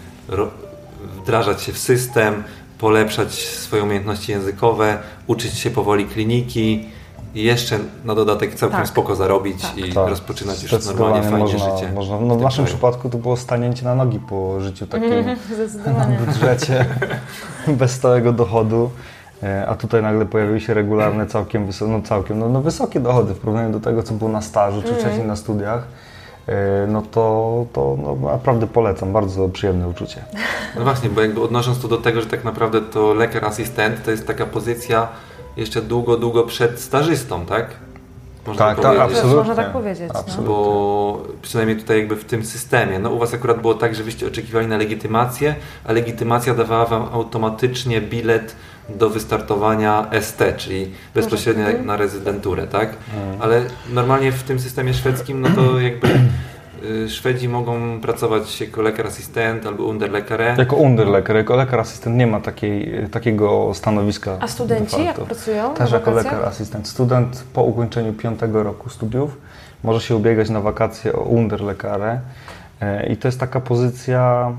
wdrażać się w system, polepszać swoje umiejętności językowe, uczyć się powoli kliniki i jeszcze na dodatek całkiem Tak. spoko zarobić Tak. i Tak, rozpoczynać już normalnie fajnie można, życie. Można, w no w tym naszym kraju. przypadku to było stanięcie na nogi po życiu takim Zdecydowanie. budżecie bez stałego dochodu. E, A tutaj nagle pojawiły się regularne, całkiem, wyso- no całkiem no, no wysokie dochody w porównaniu do tego, co było na stażu czy wcześniej na studiach. E, No to, to no, naprawdę polecam, bardzo przyjemne uczucie. No właśnie, bo jakby odnosząc to do tego, że tak naprawdę to lekarz asystent to jest taka pozycja jeszcze długo, długo przed stażystą, tak? Można Tak, tak, powiedzieć. absolutnie. Można tak powiedzieć, no. Absolutnie. Bo przynajmniej tutaj jakby w tym systemie, no u Was akurat było tak, że Wyście oczekiwali na legitymację, a legitymacja dawała Wam automatycznie bilet do wystartowania ST, czyli bezpośrednio Mhm. na rezydenturę, tak? Mm. Ale normalnie w tym systemie szwedzkim, no to jakby y, Szwedzi mogą pracować jako lekar asystent albo underlekare. Jako underleker, jako lekar asystent nie ma takiej, takiego stanowiska. A studenci de jak pracują Też jako wakacjach? lekar asystent. Student po ukończeniu piątego roku studiów może się ubiegać na wakacje o underlekarę E, i to jest taka pozycja,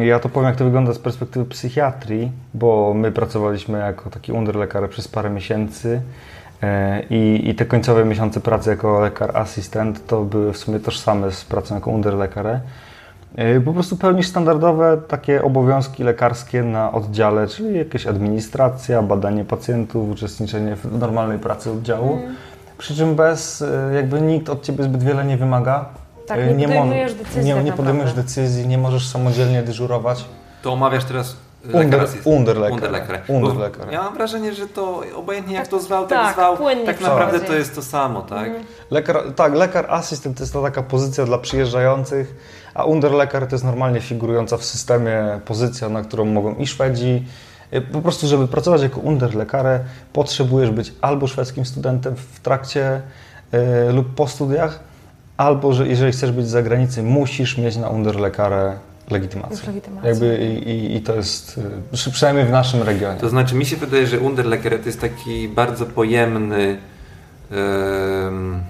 ja to powiem jak to wygląda z perspektywy psychiatrii, bo my pracowaliśmy jako taki underlekarze przez parę miesięcy e, i, i te końcowe miesiące pracy jako lekar asystent to były w sumie tożsame z pracą jako underlekarze. E, Po prostu pełnisz standardowe takie obowiązki lekarskie na oddziale, czyli jakaś administracja, badanie pacjentów, uczestniczenie w normalnej pracy oddziału. Mm. Przy czym bez, e, jakby nikt od Ciebie zbyt wiele nie wymaga. Tak, E, nie mo- podejmujesz decyzji Nie, tak nie podejmujesz decyzji, nie możesz samodzielnie dyżurować. To omawiasz teraz Under- lekar asystent. underlekarę. Underlekarę. Ja mam wrażenie, że to obojętnie jak to zwał, tak, tak, zwał, płynnie tak naprawdę to jest to samo, tak? Lekar, tak, lekar asystent to jest to taka pozycja dla przyjeżdżających, a underlekar to jest normalnie figurująca w systemie pozycja, na którą mogą i Szwedzi. Y, Po prostu, żeby pracować jako underlekarę, potrzebujesz być albo szwedzkim studentem w trakcie y, lub po studiach, albo że jeżeli chcesz być z zagranicy, musisz mieć na underlekarę legitymację. Legitymację. Jakby i, i, I to jest, y, przy- przynajmniej w naszym regionie. To znaczy mi się wydaje, że Underlecker to jest taki bardzo pojemny em,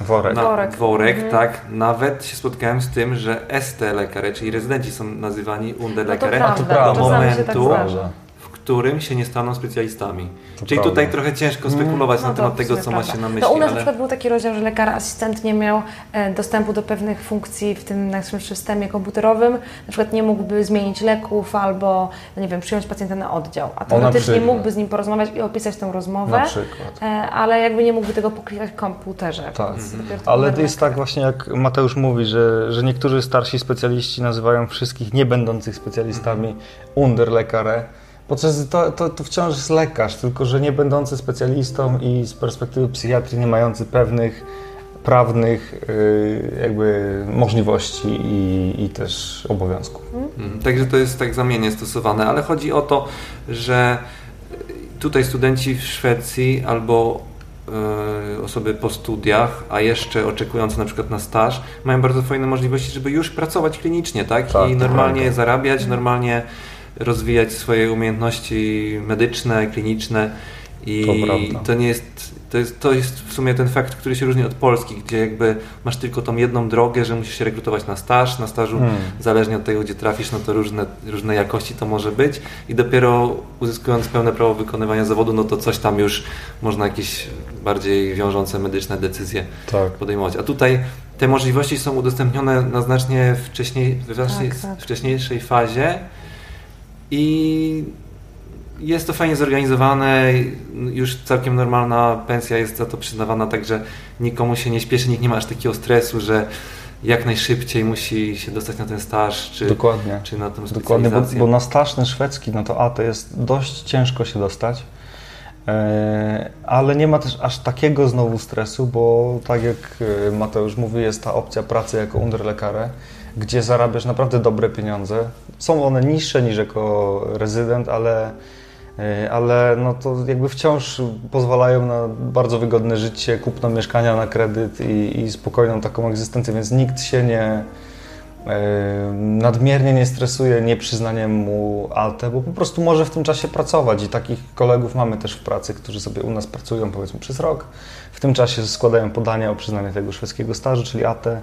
Worek. na, Worek. worek Mhm. tak? Nawet się spotkałem z tym, że ST lekare, czyli rezydenci są nazywani Underleckere No to to prawda, prawda. do tak momentu, którym się nie staną specjalistami. To Czyli prawda. tutaj trochę ciężko spekulować No na temat tego, co ma prawda. się na myśli, No u nas na ale... przykład był taki rozdział, że lekar asystent nie miał e, dostępu do pewnych funkcji w tym naszym systemie komputerowym. Na przykład nie mógłby zmienić leków albo, no nie wiem, przyjąć pacjenta na oddział. A teoretycznie przykład. mógłby z nim porozmawiać i opisać tą rozmowę, Na przykład. e, ale jakby nie mógłby tego poklikać w komputerze. Tak. To Ale to jest tak lekara. właśnie jak Mateusz mówi, że, że niektórzy starsi specjaliści nazywają wszystkich nie będących specjalistami underlekarę. Podczas to, to, to wciąż jest lekarz, tylko że nie będący specjalistą i z perspektywy psychiatrii nie mający pewnych prawnych yy, jakby możliwości i, i też obowiązków. Mhm. Także to jest tak zamiennie stosowane, ale chodzi o to, że tutaj studenci w Szwecji albo e, osoby po studiach, a jeszcze oczekujące na przykład na staż, mają bardzo fajne możliwości, żeby już pracować klinicznie, tak? Tak, I normalnie prawda. zarabiać, normalnie rozwijać swoje umiejętności medyczne, kliniczne i To to nie jest to jest, to jest w sumie ten fakt, który się różni od Polski, gdzie jakby masz tylko tą jedną drogę, że musisz się rekrutować na staż, na stażu Hmm. zależnie od tego, gdzie trafisz, no to różne, różne jakości to może być i dopiero uzyskując pełne prawo wykonywania zawodu, no to coś tam już można jakieś bardziej wiążące medyczne decyzje Tak. podejmować. A tutaj te możliwości są udostępnione na znacznie wcześniej, Tak, tak. wcześniejszej fazie i jest to fajnie zorganizowane, już całkiem normalna pensja jest za to przyznawana, także nikomu się nie śpieszy, nikt nie ma aż takiego stresu, że jak najszybciej musi się dostać na ten staż, czy, Dokładnie. czy na tą Dokładnie, bo, bo na staż ten szwedzki, no to A to jest dość ciężko się dostać, e, ale nie ma też aż takiego znowu stresu, bo tak jak e, Mateusz mówi, jest ta opcja pracy jako underlekarę, gdzie zarabiasz naprawdę dobre pieniądze. Są one niższe niż jako rezydent, ale, e, ale no to jakby wciąż pozwalają na bardzo wygodne życie, kupno mieszkania na kredyt i, i spokojną taką egzystencję, więc nikt się nie, e, nadmiernie nie stresuje nieprzyznaniem mu ALTE, bo po prostu może w tym czasie pracować i takich kolegów mamy też w pracy, którzy sobie u nas pracują powiedzmy przez rok. W tym czasie składają podania o przyznanie tego szwedzkiego stażu, czyli ATE.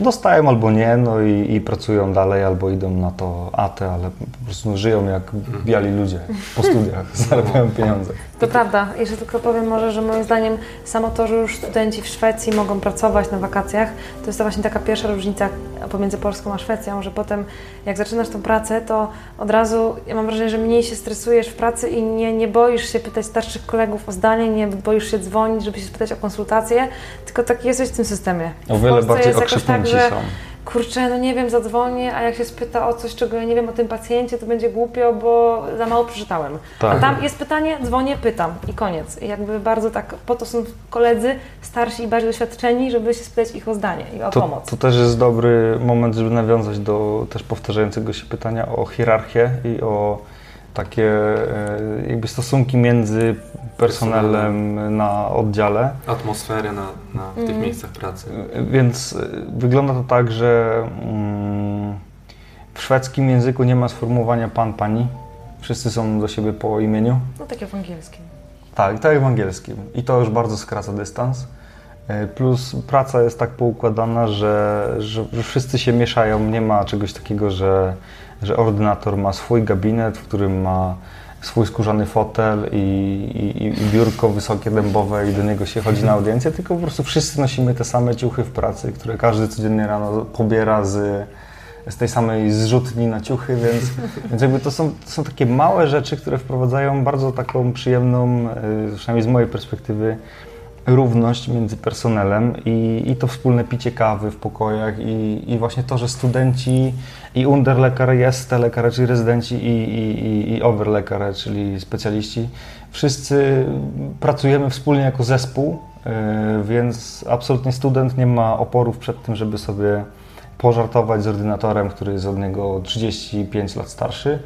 Dostają albo nie, no i, i pracują dalej, albo idą na to ATE, ale po prostu żyją jak biali ludzie po studiach, zarabiają pieniądze. To prawda. Jeszcze tylko powiem może, że moim zdaniem samo to, że już studenci w Szwecji mogą pracować na wakacjach, to jest to właśnie taka pierwsza różnica pomiędzy Polską a Szwecją, że potem jak zaczynasz tą pracę, to od razu ja mam wrażenie, że mniej się stresujesz w pracy i nie, nie boisz się pytać starszych kolegów o zdanie, nie boisz się dzwonić, żeby się spytać o konsultację, tylko tak jesteś w tym systemie. O wiele bardziej jest jakoś okrzepnięci tak, że są. Kurczę, no nie wiem, zadzwonię, a jak się spyta o coś, czego ja nie wiem o tym pacjencie, to będzie głupio, bo za mało przeczytałem. Tak. A tam jest pytanie, dzwonię, pytam i koniec. I jakby bardzo tak, po to są koledzy starsi i bardziej doświadczeni, żeby się spytać ich o zdanie i o To, pomoc. to też jest dobry moment, żeby nawiązać do też powtarzającego się pytania o hierarchię i o takie e, jakby stosunki między personelem na oddziale. atmosferę na, na w tych Mhm. miejscach pracy. Więc y, wygląda to tak, że mm, w szwedzkim języku nie ma sformułowania pan, pani. Wszyscy są do siebie po imieniu. No takie w angielskim. Tak, tak jak w angielskim. I to już bardzo skraca dystans. Y, Plus praca jest tak poukładana, że, że, że wszyscy się mieszają. Nie ma czegoś takiego, że, że ordynator ma swój gabinet, w którym ma swój skórzany fotel i, i, i biurko wysokie, dębowe i do niego się chodzi na audiencję, tylko po prostu wszyscy nosimy te same ciuchy w pracy, które każdy codziennie rano pobiera z, z tej samej zrzutni na ciuchy, więc, więc jakby to są, to są takie małe rzeczy, które wprowadzają bardzo taką przyjemną, y, przynajmniej z mojej perspektywy, równość między personelem i, i to wspólne picie kawy w pokojach i, i właśnie to, że studenci i underlekarze, jest lekarze, czyli rezydenci i, i, i, i overlekarze, czyli specjaliści, wszyscy pracujemy wspólnie jako zespół, y, więc absolutnie student nie ma oporów przed tym, żeby sobie pożartować z ordynatorem, który jest od niego 35 lat starszy.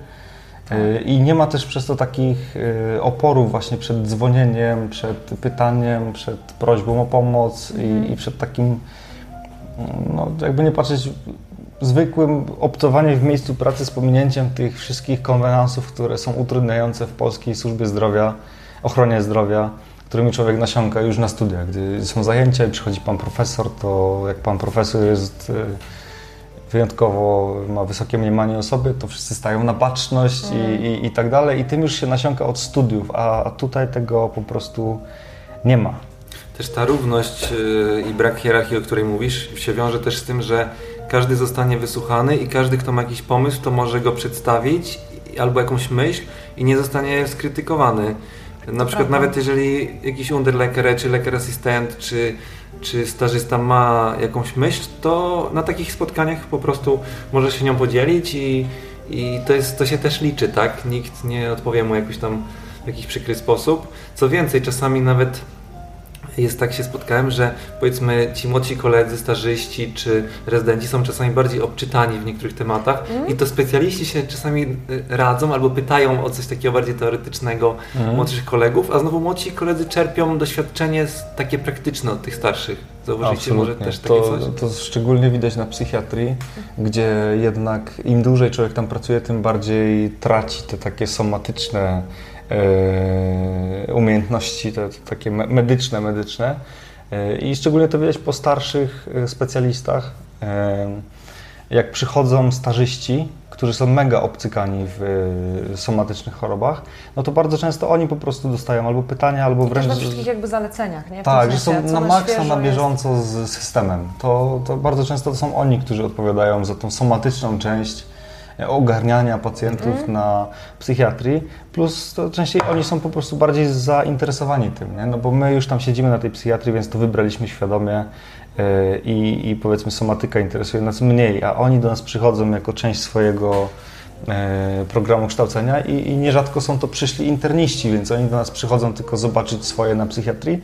Y, I nie ma też przez to takich y, oporów właśnie przed dzwonieniem, przed pytaniem, przed prośbą o pomoc i, i przed takim, no jakby nie patrzeć, zwykłym obcowaniem w miejscu pracy z pominięciem tych wszystkich konwenansów, które są utrudniające w polskiej służbie zdrowia, ochronie zdrowia, którymi człowiek nasiąka już na studiach. Gdy są zajęcia i przychodzi pan profesor, to jak pan profesor jest y, wyjątkowo ma wysokie mniemanie o sobie, to wszyscy stają na baczność i, i, i tak dalej i tym już się nasiąka od studiów, a, a tutaj tego po prostu nie ma. Też ta równość yy, i brak hierarchii, o której mówisz, się wiąże też z tym, że każdy zostanie wysłuchany i każdy, kto ma jakiś pomysł, to może go przedstawić albo jakąś myśl i nie zostanie skrytykowany. Na przykład prawda. nawet jeżeli jakiś underlekarz, czy lekarz asystent, czy, czy stażysta ma jakąś myśl, to na takich spotkaniach po prostu może się nią podzielić i, i to, jest, to się też liczy, tak? Nikt nie odpowie mu jakoś tam w jakiś przykry sposób. Co więcej, czasami nawet jest tak się spotkałem, że powiedzmy ci młodsi koledzy, stażyści czy rezydenci są czasami bardziej obczytani w niektórych tematach i to specjaliści się czasami y, radzą albo pytają o coś takiego bardziej teoretycznego młodszych kolegów, a znowu młodsi koledzy czerpią doświadczenie takie praktyczne od tych starszych. Zauważycie może też takie to, coś? to szczególnie widać na psychiatrii, gdzie jednak im dłużej człowiek tam pracuje, tym bardziej traci te takie somatyczne umiejętności, te, te takie me- medyczne, medyczne. E, I szczególnie to widać po starszych e, specjalistach. E, jak przychodzą starzyści, którzy są mega obcykani w somatycznych chorobach, no to bardzo często oni po prostu dostają albo pytania, albo wręcz... we wszystkich jakby zaleceniach, nie? W Tak, że są na maksa na jest. bieżąco z systemem. To, to bardzo często to są oni, którzy odpowiadają za tą somatyczną część e, ogarniania pacjentów Mhm. na psychiatrii, plus to częściej oni są po prostu bardziej zainteresowani tym, nie? no bo my już tam siedzimy na tej psychiatrii, więc to wybraliśmy świadomie e, i, i powiedzmy somatyka interesuje nas mniej, a oni do nas przychodzą jako część swojego e, programu kształcenia i, i nierzadko są to przyszli interniści, więc oni do nas przychodzą tylko zobaczyć swoje na psychiatrii,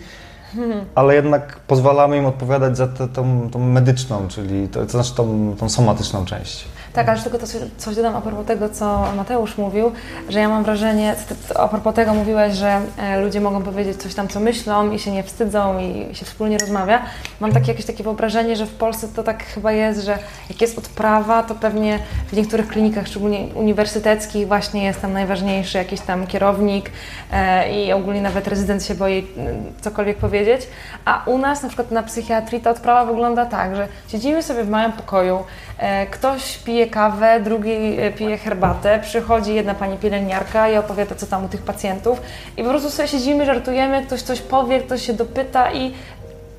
ale jednak pozwalamy im odpowiadać za tę tą, tą medyczną, czyli to, to znaczy tą, tą somatyczną część. Tak, ale tylko to coś, coś dodam a propos tego, co Mateusz mówił, że ja mam wrażenie, a propos tego mówiłeś, że e, ludzie mogą powiedzieć coś tam, co myślą i się nie wstydzą i się wspólnie rozmawia. Mam takie jakieś takie wyobrażenie, że w Polsce to tak chyba jest, że jak jest odprawa, to pewnie w niektórych klinikach, szczególnie uniwersyteckich, właśnie jest tam najważniejszy jakiś tam kierownik e, i ogólnie nawet rezydent się boi cokolwiek powiedzieć. A u nas na przykład na psychiatrii ta odprawa wygląda tak, że siedzimy sobie w małym pokoju, ktoś pije kawę, drugi e, pije herbatę, przychodzi jedna pani pielęgniarka i opowiada co tam u tych pacjentów i po prostu sobie siedzimy, żartujemy, ktoś coś powie, ktoś się dopyta i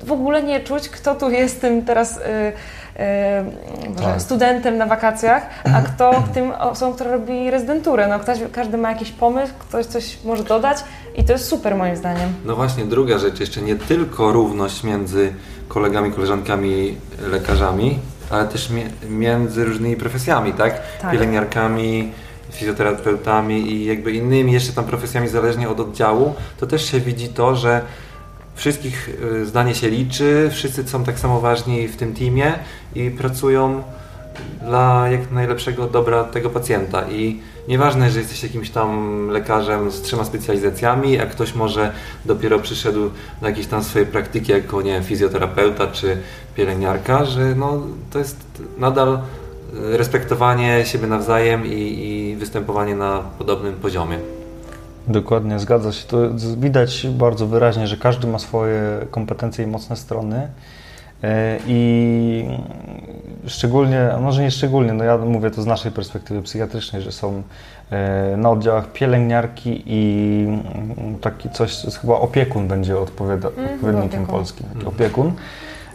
w ogóle nie czuć, kto tu jest tym teraz y, y, Boże, Tak. studentem na wakacjach, a kto tym osobą, która robi rezydenturę. No, ktoś, każdy ma jakiś pomysł, ktoś coś może dodać i to jest super moim zdaniem. No właśnie, druga rzecz, jeszcze nie tylko równość między kolegami, koleżankami, lekarzami, ale też między różnymi profesjami, tak? Tak. Pielęgniarkami, fizjoterapeutami i jakby innymi jeszcze tam profesjami zależnie od oddziału, to też się widzi to, że wszystkich y, zdanie się liczy, wszyscy są tak samo ważni w tym teamie i pracują dla jak najlepszego dobra tego pacjenta i nieważne, że jesteś jakimś tam lekarzem z trzema specjalizacjami, a ktoś może dopiero przyszedł do jakiejś tam swojej praktyki jako, nie wiem, fizjoterapeuta czy pielęgniarka, że no, to jest nadal y, respektowanie siebie nawzajem i, i występowanie na podobnym poziomie. Dokładnie, zgadza się. To widać bardzo wyraźnie, że każdy ma swoje kompetencje i mocne strony. E, I szczególnie, a może nie szczególnie, no ja mówię to z naszej perspektywy psychiatrycznej, że są e, na oddziałach pielęgniarki i mm, taki coś, chyba opiekun będzie odpowiada, odpowiednikiem opiekun. polskim, taki opiekun.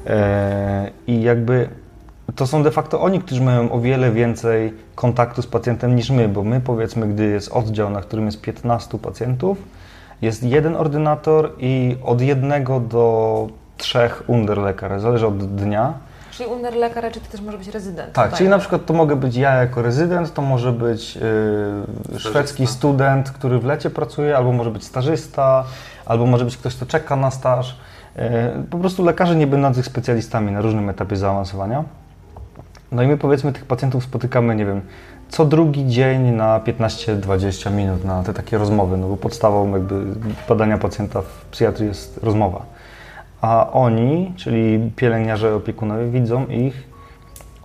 E, I jakby to są de facto oni, którzy mają o wiele więcej kontaktu z pacjentem niż my, bo my powiedzmy, gdy jest oddział, na którym jest 15 pacjentów, jest jeden ordynator i od jednego do trzech underlekarz, zależy od dnia. Czyli under lekarz, czy to też może być rezydent. Tak, tutaj. czyli na przykład to mogę być ja jako rezydent, to może być yy, szwedzki student, który w lecie pracuje, albo może być stażysta, albo może być ktoś, kto czeka na staż. Yy, po prostu lekarze nie będących specjalistami na różnym etapie zaawansowania. No i my powiedzmy tych pacjentów spotykamy, nie wiem, co drugi dzień na 15-20 minut na te takie rozmowy, no bo podstawą jakby badania pacjenta w psychiatrii jest rozmowa. A oni, czyli pielęgniarze, opiekunowie, widzą ich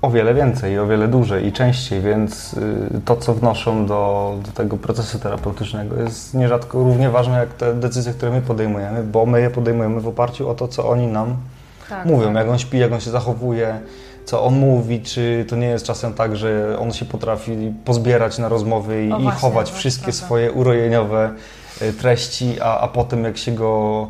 o wiele więcej, o wiele dłużej i częściej, więc y, to, co wnoszą do, do tego procesu terapeutycznego jest nierzadko równie ważne jak te decyzje, które my podejmujemy, bo my je podejmujemy w oparciu o to, co oni nam Tak, mówią, tak. jak on śpi, jak on się zachowuje, co on mówi, czy to nie jest czasem tak, że on się potrafi pozbierać na rozmowy i, O i właśnie, chować wszystkie swoje urojeniowe y, treści, a, a potem jak się go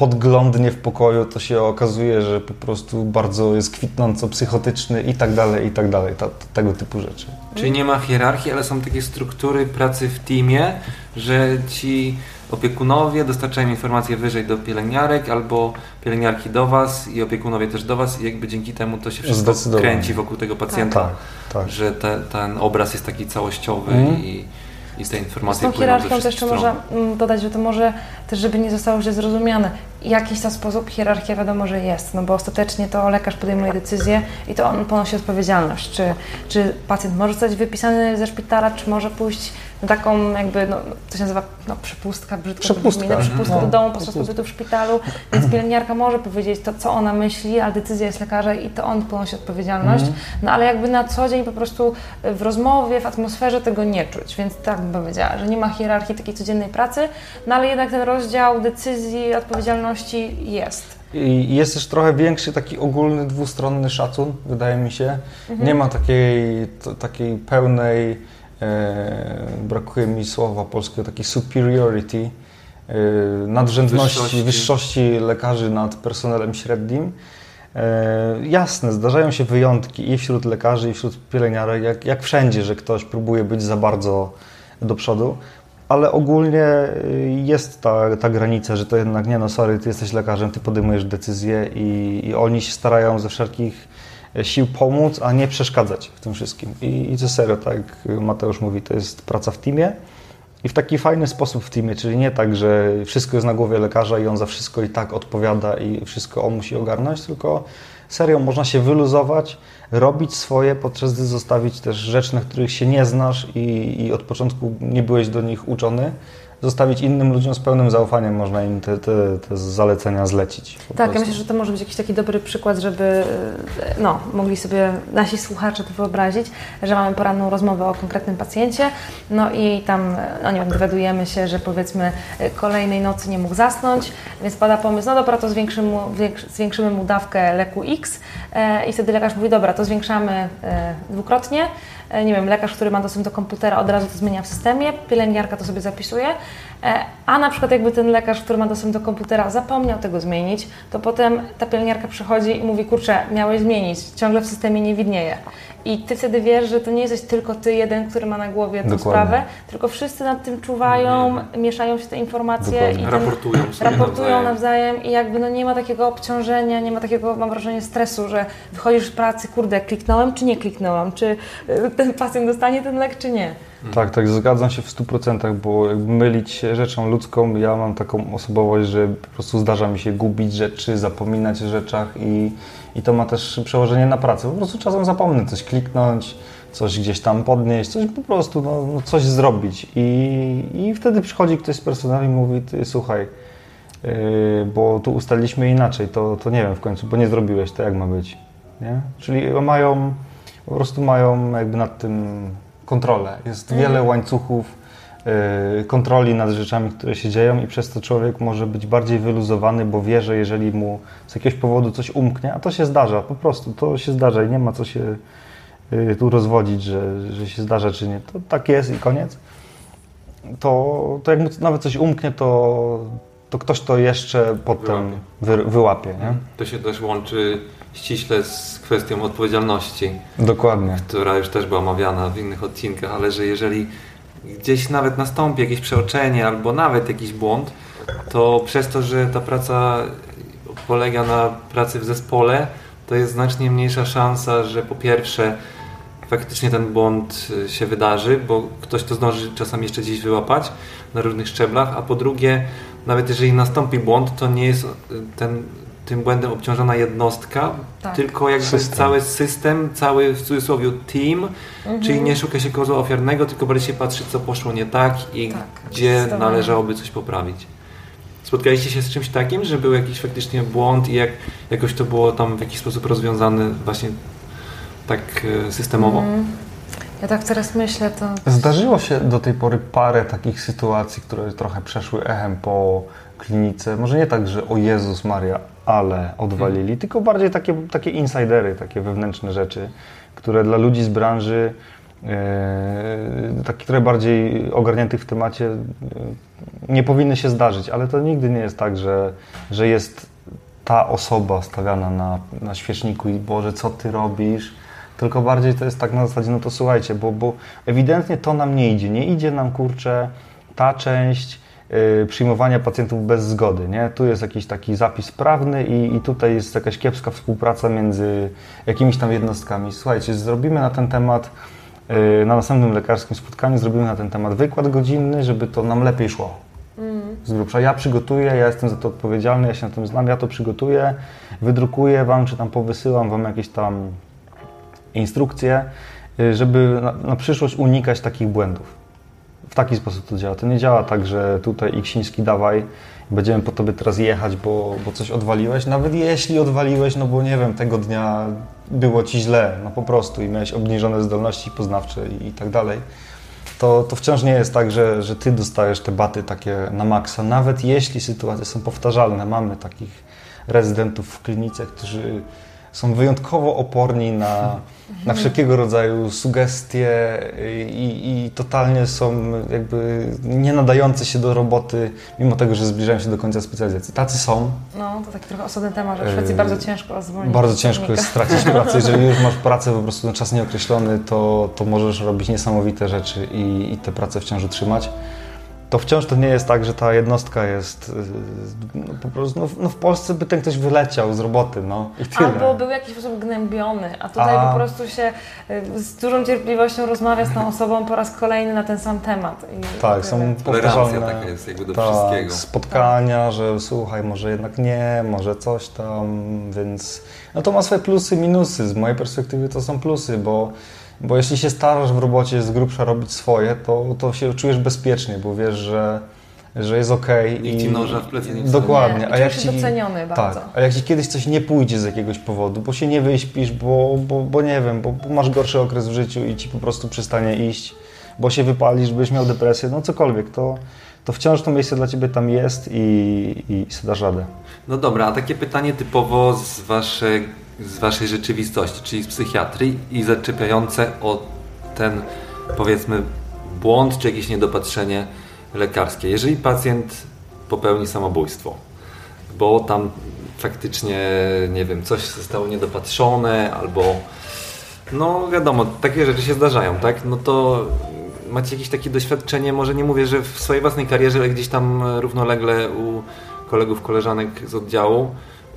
podglądnie w pokoju, to się okazuje, że po prostu bardzo jest kwitnąco psychotyczny i tak dalej, i tak dalej, ta, tego typu rzeczy. Czyli nie ma hierarchii, ale są takie struktury pracy w teamie, że ci opiekunowie dostarczają informacje wyżej do pielęgniarek albo pielęgniarki do Was i opiekunowie też do Was i jakby dzięki temu to się wszystko kręci wokół tego pacjenta, Tak, tak. że te, ten obraz jest taki całościowy Mhm. i, i Z informacje tą płyną ze hierarchią też wszystkich jeszcze można mm, dodać, że to może też, żeby nie zostało źle zrozumiane, jakiś tam sposób hierarchia wiadomo, że jest, no bo ostatecznie to lekarz podejmuje decyzję i to on ponosi odpowiedzialność, czy, czy pacjent może zostać wypisany ze szpitala, czy może pójść na taką jakby, no, to się nazywa no, przepustka, brzydko Przepustka, brzmi, no, do domu podczas pobytu w szpitalu, więc pielęgniarka może powiedzieć to, co ona myśli, ale decyzja jest lekarza i to on ponosi odpowiedzialność, Mhm. no ale jakby na co dzień po prostu w rozmowie, w atmosferze tego nie czuć, więc tak bym powiedziała, że nie ma hierarchii takiej codziennej pracy, no ale jednak ten rozdział decyzji, odpowiedzialności jest. I jest też trochę większy taki ogólny, dwustronny szacun, wydaje mi się. Nie ma takiej, to, takiej pełnej, e, brakuje mi słowa polskiego, takiej superiority, e, nadrzędności, Wyższości. wyższości lekarzy nad personelem średnim. E, jasne, zdarzają się wyjątki i wśród lekarzy, i wśród pielęgniarek, jak, jak wszędzie, że ktoś próbuje być za bardzo do przodu, ale ogólnie y, jest ta, ta granica, że to jednak nie no, sorry, ty jesteś lekarzem, ty podejmujesz decyzje i, i oni się starają ze wszelkich e, sił pomóc, a nie przeszkadzać w tym wszystkim. I, i to serio, tak jak Mateusz mówi, to jest praca w teamie. I w taki fajny sposób w teamie, czyli nie tak, że wszystko jest na głowie lekarza i on za wszystko i tak odpowiada i wszystko on musi ogarnąć, tylko serio można się wyluzować, robić swoje, podczas gdy zostawić też rzeczy, na których się nie znasz i, i od początku nie byłeś do nich uczony, zostawić innym ludziom z pełnym zaufaniem, można im te, te, te zalecenia zlecić. Tak, ja myślę, że to może być jakiś taki dobry przykład, żeby e, no, mogli sobie nasi słuchacze to wyobrazić, że mamy poranną rozmowę o konkretnym pacjencie, no i tam, no nie wiem, dowiadujemy się, że powiedzmy e, kolejnej nocy nie mógł zasnąć, więc pada pomysł, no dobra, to zwiększymy mu, większ- zwiększymy mu dawkę leku X e, i wtedy lekarz mówi, dobra, to zwiększamy dwukrotnie, nie wiem, lekarz, który ma dostęp do komputera od razu to zmienia w systemie, pielęgniarka to sobie zapisuje, e, a na przykład jakby ten lekarz, który ma dostęp do komputera zapomniał tego zmienić, to potem ta pielęgniarka przychodzi i mówi, kurczę, miałeś zmienić, ciągle w systemie nie widnieje. I Ty wtedy wiesz, że to nie jesteś tylko Ty jeden, który ma na głowie tę Dokładnie. sprawę, tylko wszyscy nad tym czuwają, mieszają się te informacje Dokładnie. i ten, Raportują sobie raportują nawzajem. nawzajem i jakby no nie ma takiego obciążenia, nie ma takiego, mam wrażenie, stresu, że wychodzisz z pracy, kurde, kliknąłem czy nie kliknąłem, czy y, ten pacjent dostanie ten lek, czy nie. Tak, tak, zgadzam się w 100%, bo jakby mylić się rzeczą ludzką, ja mam taką osobowość, że po prostu zdarza mi się gubić rzeczy, zapominać o rzeczach i, i to ma też przełożenie na pracę. Po prostu czasem zapomnę coś kliknąć, coś gdzieś tam podnieść, coś po prostu, no, no coś zrobić i, i wtedy przychodzi ktoś z personelu i mówi, ty słuchaj, yy, bo tu ustaliliśmy inaczej, to, to nie wiem w końcu, bo nie zrobiłeś, to jak ma być, nie? Czyli mają, po prostu mają jakby nad tym kontrolę. Jest wiele łańcuchów kontroli nad rzeczami, które się dzieją i przez to człowiek może być bardziej wyluzowany, bo wie, że jeżeli mu z jakiegoś powodu coś umknie, a to się zdarza, po prostu to się zdarza i nie ma co się yy, tu rozwodzić, że, że się zdarza czy nie. To tak jest i koniec. To, to jak mu nawet coś umknie, to, to ktoś to jeszcze potem wy, wyłapie. Nie? To się też łączy ściśle z kwestią odpowiedzialności, Dokładnie. która już też była omawiana w innych odcinkach, ale że jeżeli gdzieś nawet nastąpi jakieś przeoczenie albo nawet jakiś błąd, to przez to, że ta praca polega na pracy w zespole, to jest znacznie mniejsza szansa, że po pierwsze faktycznie ten błąd y, się wydarzy, bo ktoś to zdąży czasami jeszcze gdzieś wyłapać na różnych szczeblach, a po drugie, nawet jeżeli nastąpi błąd, to nie jest y, ten, tym błędem obciążona jednostka, Tak. tylko jakby System. cały system, cały w cudzysłowie team, czyli nie szuka się kozła ofiarnego, tylko bardziej się patrzy, co poszło nie tak i Tak, gdzie należałoby coś poprawić. Spotkaliście się z czymś takim, że był jakiś faktycznie błąd i jak jakoś to było tam w jakiś sposób rozwiązane właśnie tak e, systemowo? Mm. Ja tak teraz myślę, to Zdarzyło się do tej pory parę takich sytuacji, które trochę przeszły echem po klinice. Może nie tak, że o Jezus Maria, ale odwalili, tylko bardziej takie, takie insidery, takie wewnętrzne rzeczy, które dla ludzi z branży, e, takich trochę bardziej ogarniętych w temacie, e, nie powinny się zdarzyć, ale to nigdy nie jest tak, że, że jest ta osoba stawiana na, na świeczniku i Boże, co ty robisz? Tylko bardziej to jest tak na zasadzie, no to słuchajcie, bo, bo ewidentnie to nam nie idzie. Nie idzie nam, kurczę, ta część przyjmowania pacjentów bez zgody, nie? Tu jest jakiś taki zapis prawny i, i tutaj jest jakaś kiepska współpraca między jakimiś tam jednostkami. Słuchajcie, zrobimy na ten temat y, na następnym lekarskim spotkaniu zrobimy na ten temat wykład godzinny, żeby to nam lepiej szło z grubsza. Ja przygotuję, ja jestem za to odpowiedzialny, ja się na tym znam, ja to przygotuję, wydrukuję Wam, czy tam powysyłam Wam jakieś tam instrukcje, y, żeby na, na przyszłość unikać takich błędów. W taki sposób to działa. To nie działa tak, że tutaj Iksiński dawaj, będziemy po Tobie teraz jechać, bo, bo coś odwaliłeś. Nawet jeśli odwaliłeś, no bo nie wiem, tego dnia było Ci źle, no po prostu i miałeś obniżone zdolności poznawcze i, i tak dalej to, to wciąż nie jest tak, że, że ty dostajesz te baty takie na maksa. Nawet jeśli sytuacje są powtarzalne, mamy takich rezydentów w klinice, którzy są wyjątkowo oporni na, na wszelkiego rodzaju sugestie i, i totalnie są jakby nie nadający się do roboty, mimo tego, że zbliżają się do końca specjalizacji. Tacy są. No, to taki trochę osobny temat, że w Szwecji bardzo ciężko zwolnić. Bardzo ciężko jest stracić pracę. Jeżeli już masz pracę po prostu na czas nieokreślony, to, to możesz robić niesamowite rzeczy i, i tę pracę wciąż utrzymać to wciąż to nie jest tak, że ta jednostka jest y, no, po prostu, no, no, w Polsce by ten ktoś wyleciał z roboty, no i tyle. Albo był w jakiś sposób gnębiony, a tutaj a... po prostu się y, z dużą cierpliwością rozmawia z tą osobą po raz kolejny na ten sam temat. I tak, są powtarzalne taka jest jakby do tak, wszystkiego. spotkania, tak. że słuchaj, może jednak nie, może coś tam, więc no to ma swoje plusy i minusy. Z mojej perspektywy to są plusy, bo bo jeśli się starasz w robocie z grubsza robić swoje, to, to się czujesz bezpiecznie, bo wiesz, że, że jest ok. I ci noża w plecy nie Dokładnie. Nie, a jak ci, doceniony tak, bardzo. a jak ci kiedyś coś nie pójdzie z jakiegoś powodu, bo się nie wyśpisz, bo, bo, bo nie wiem, bo, bo masz gorszy okres w życiu i ci po prostu przestanie iść, bo się wypalisz, byś miał depresję, no cokolwiek, to, to wciąż to miejsce dla Ciebie tam jest i, i, i dasz radę. No dobra, a takie pytanie typowo z Waszej z waszej rzeczywistości, czyli z psychiatrii i zaczepiające o ten powiedzmy błąd czy jakieś niedopatrzenie lekarskie. Jeżeli pacjent popełni samobójstwo, bo tam faktycznie, nie wiem, coś zostało niedopatrzone albo no wiadomo, takie rzeczy się zdarzają, tak? No to macie jakieś takie doświadczenie, może nie mówię, że w swojej własnej karierze, ale gdzieś tam równolegle u kolegów, koleżanek z oddziału,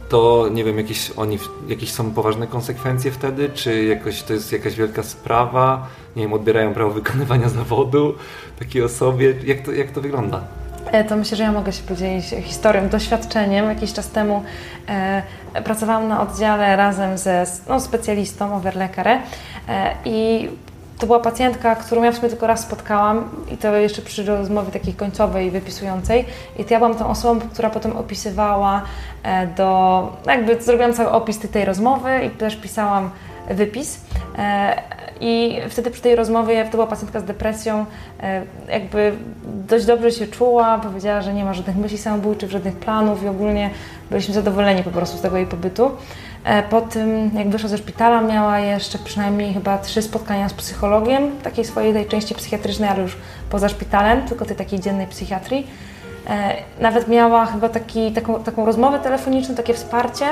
to nie wiem, jakieś, oni, jakieś są poważne konsekwencje wtedy, czy jakoś to jest jakaś wielka sprawa, nie wiem, odbierają prawo wykonywania zawodu takiej osobie, jak to, jak to wygląda? E, to myślę, że ja mogę się podzielić historią, doświadczeniem. Jakiś czas temu e, pracowałam na oddziale razem ze no, specjalistą, overlekarem e, i to była pacjentka, którą ja w sumie tylko raz spotkałam i to jeszcze przy rozmowie takiej końcowej, wypisującej. I to ja byłam tą osobą, która potem opisywała e, do, jakby zrobiłam cały opis tej rozmowy i też pisałam wypis. E, I wtedy przy tej rozmowie, to była pacjentka z depresją, e, jakby dość dobrze się czuła, powiedziała, że nie ma żadnych myśli samobójczych, żadnych planów i ogólnie byliśmy zadowoleni po prostu z tego jej pobytu. E, po tym, jak wyszła ze szpitala, miała jeszcze przynajmniej chyba trzy spotkania z psychologiem, takiej swojej tej części psychiatrycznej, ale już poza szpitalem, tylko tej takiej dziennej psychiatrii. E, nawet miała chyba taki, taką, taką rozmowę telefoniczną, takie wsparcie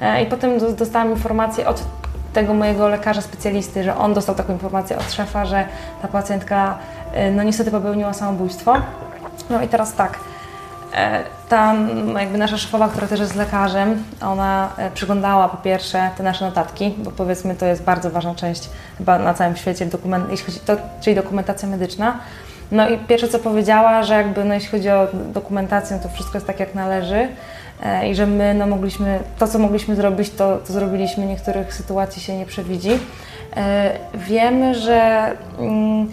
e, i potem dostałam informację od tego mojego lekarza specjalisty, że on dostał taką informację od szefa, że ta pacjentka no niestety popełniła samobójstwo. No i teraz tak, E, ta jakby nasza szefowa, która też jest lekarzem, ona e, przyglądała po pierwsze te nasze notatki, bo powiedzmy to jest bardzo ważna część chyba na całym świecie, dokument, jeśli chodzi, to, czyli dokumentacja medyczna. No i pierwsze co powiedziała, że jakby no, jeśli chodzi o dokumentację, to wszystko jest tak jak należy e, i że my no, mogliśmy, to co mogliśmy zrobić, to, to zrobiliśmy, niektórych sytuacji się nie przewidzi. Wiemy, że mm,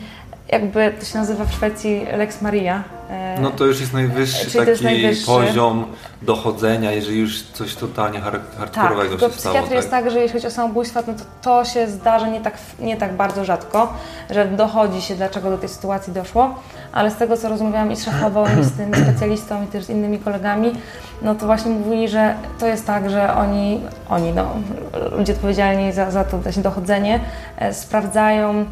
jakby to się nazywa w Szwecji Lex Maria. E, no to już jest najwyższy taki jest najwyższy. poziom dochodzenia, jeżeli już coś totalnie hardkorowego tak, się stało. Tak, jest tak, że jeśli chodzi o samobójstwa, no to to się zdarza nie tak, nie tak bardzo rzadko, że dochodzi się, dlaczego do tej sytuacji doszło, ale z tego, co rozmawiałam i z szefową, i z tym specjalistą, i też z innymi kolegami, no to właśnie mówili, że to jest tak, że oni, oni no, ludzie odpowiedzialni za, za to dochodzenie, e, sprawdzają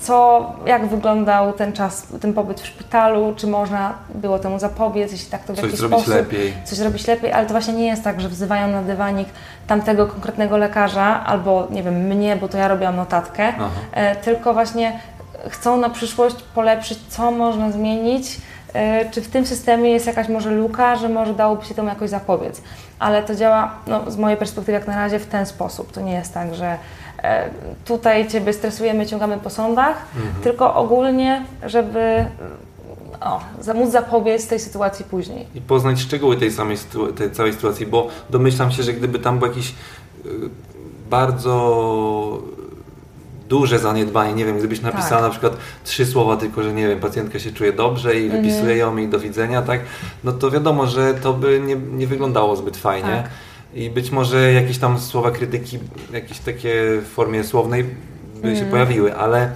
co, jak wyglądał ten czas, ten pobyt w szpitalu, czy można było temu zapobiec, jeśli tak to w coś jakiś zrobić sposób. Lepiej. Coś zrobić lepiej, ale to właśnie nie jest tak, że wzywają na dywanik tamtego konkretnego lekarza albo, nie wiem, mnie, bo to ja robiłam notatkę, e, tylko właśnie chcą na przyszłość polepszyć, co można zmienić, e, czy w tym systemie jest jakaś może luka, że może dałoby się temu jakoś zapobiec. Ale to działa, no, z mojej perspektywy jak na razie w ten sposób. To nie jest tak, że tutaj Ciebie stresujemy, ciągamy po sądach, mhm. tylko ogólnie, żeby o, móc zapobiec tej sytuacji później. I poznać szczegóły tej samej tej całej sytuacji, bo domyślam się, że gdyby tam był jakiś y, bardzo duże zaniedbanie, nie wiem, gdybyś napisała tak. na przykład trzy słowa tylko, że nie wiem, pacjentka się czuje dobrze i mhm. wypisuje ją i do widzenia, tak, no to wiadomo, że to by nie, nie wyglądało zbyt fajnie. Tak. I być może jakieś tam słowa krytyki, jakieś takie w formie słownej by mm. się pojawiły, ale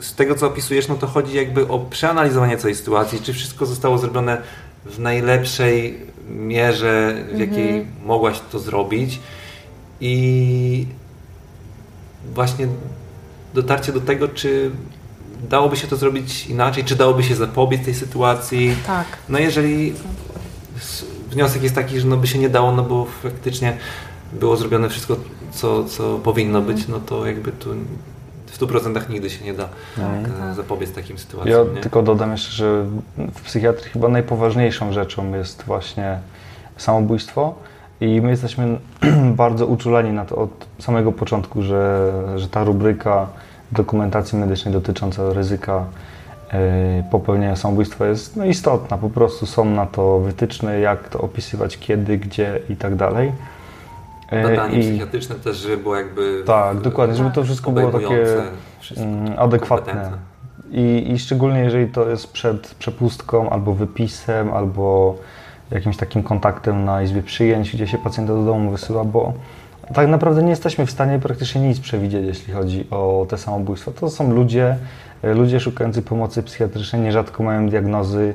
z tego co opisujesz, no to chodzi jakby o przeanalizowanie całej sytuacji, czy wszystko zostało zrobione w najlepszej mierze, w jakiej Mhm. mogłaś to zrobić i właśnie dotarcie do tego, czy dałoby się to zrobić inaczej, czy dałoby się zapobiec tej sytuacji. Tak. No jeżeli wniosek jest taki, że no by się nie dało, no bo faktycznie było zrobione wszystko, co, co powinno być, no to jakby tu w 100% nigdy się nie da Mhm. e, zapobiec takim Ja sytuacjom. nie? tylko dodam jeszcze, że w psychiatrii chyba najpoważniejszą rzeczą jest właśnie samobójstwo i my jesteśmy bardzo uczuleni na to od samego początku, że, że ta rubryka dokumentacji medycznej dotycząca ryzyka popełnienia samobójstwa jest no, istotna. Po prostu są na to wytyczne, jak to opisywać, kiedy, gdzie i tak dalej. E, Badanie i- psychiatryczne też, żeby było jakby Tak, dokładnie, żeby to wszystko było takie wszystko. mm, adekwatne. I, I szczególnie jeżeli to jest przed przepustką, albo wypisem, albo jakimś takim kontaktem na izbie przyjęć, gdzie się pacjenta do domu wysyła, bo tak naprawdę nie jesteśmy w stanie praktycznie nic przewidzieć, jeśli chodzi o te samobójstwa. To są ludzie, e, ludzie szukający pomocy psychiatrycznej, nierzadko mają diagnozy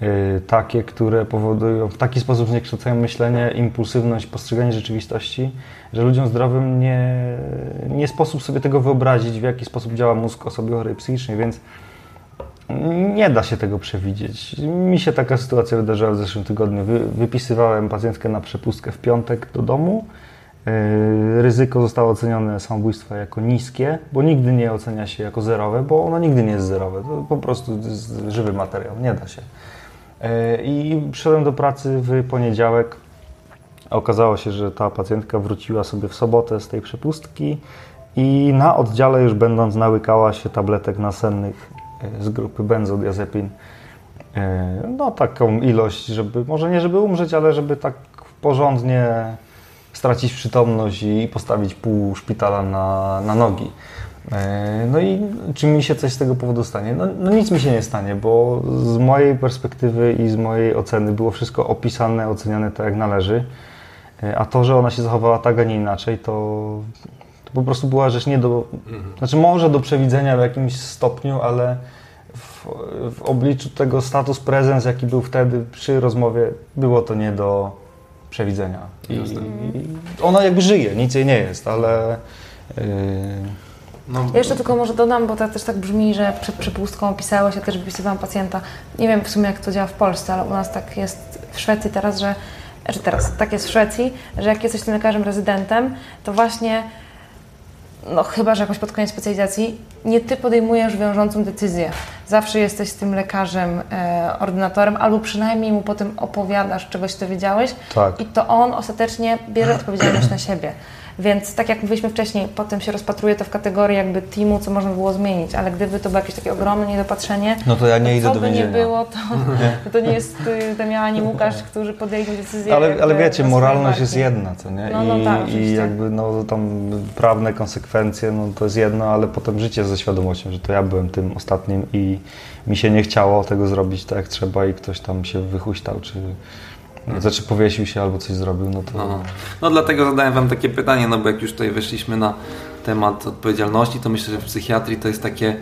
e, takie, które powodują, w taki sposób zniekształcają myślenie, impulsywność, postrzeganie rzeczywistości, że ludziom zdrowym nie, nie sposób sobie tego wyobrazić, w jaki sposób działa mózg osoby chorej psychicznie, więc nie da się tego przewidzieć. Mi się taka sytuacja wydarzyła w zeszłym tygodniu. Wy, wypisywałem pacjentkę na przepustkę w piątek do domu. Yy, Ryzyko zostało ocenione samobójstwa jako niskie, bo nigdy nie ocenia się jako zerowe, bo ono nigdy nie jest zerowe. To po prostu żywy materiał, nie da się. Yy, I przyszedłem do pracy w poniedziałek. Okazało się, że ta pacjentka wróciła sobie w sobotę z tej przepustki i na oddziale już będąc nałykała się tabletek nasennych e, z grupy benzodiazepin. E, No taką ilość, żeby, może nie żeby umrzeć, ale żeby tak porządnie stracić przytomność i postawić pół szpitala na, na nogi. E, No i czy mi się coś z tego powodu stanie? No, no nic mi się nie stanie, bo z mojej perspektywy i z mojej oceny było wszystko opisane, oceniane tak jak należy. E, A to, że ona się zachowała tak, a nie inaczej, to, to po prostu była rzecz nie do. Mhm. Znaczy, może do przewidzenia w jakimś stopniu, ale w, w obliczu tego status prezens, jaki był wtedy przy rozmowie, było to nie do przewidzenia. I, Jasne. i ona jakby żyje, nic jej nie jest, ale. Yy, No, Ja jeszcze tylko może dodam, bo to też tak brzmi, że przed przepustką pisałeś, ja też wypisywałam pacjenta. Nie wiem w sumie jak to działa w Polsce, ale u nas tak jest w Szwecji teraz, że, że teraz tak jest w Szwecji, że jak jesteś tym lekarzem rezydentem, to właśnie, no chyba, że jakoś pod koniec specjalizacji, nie ty podejmujesz wiążącą decyzję. Zawsze jesteś tym lekarzem, e, ordynatorem, albo przynajmniej mu potem opowiadasz, czegoś to wiedziałeś, tak. i to on ostatecznie bierze odpowiedzialność na siebie. Więc tak jak mówiliśmy wcześniej, potem się rozpatruje to w kategorii jakby teamu, co można było zmienić, ale gdyby to było jakieś takie ogromne niedopatrzenie, No to ja nie to idę do by nie było, to, to nie jest y, Damian ani Łukasz, którzy podjęli decyzję. Ale, ale wiecie, moralność jest jedna, co nie? No, no I, tak, I oczywiście. jakby no, tam prawne konsekwencje, no to jest jedno, ale potem życie ze świadomością, że to ja byłem tym ostatnim i mi się nie chciało tego zrobić tak jak trzeba i ktoś tam się wychuśtał, czy znaczy powiesił się albo coś zrobił, no to... No, no. no dlatego zadałem Wam takie pytanie, no bo jak już tutaj weszliśmy na temat odpowiedzialności, to myślę, że w psychiatrii to jest takie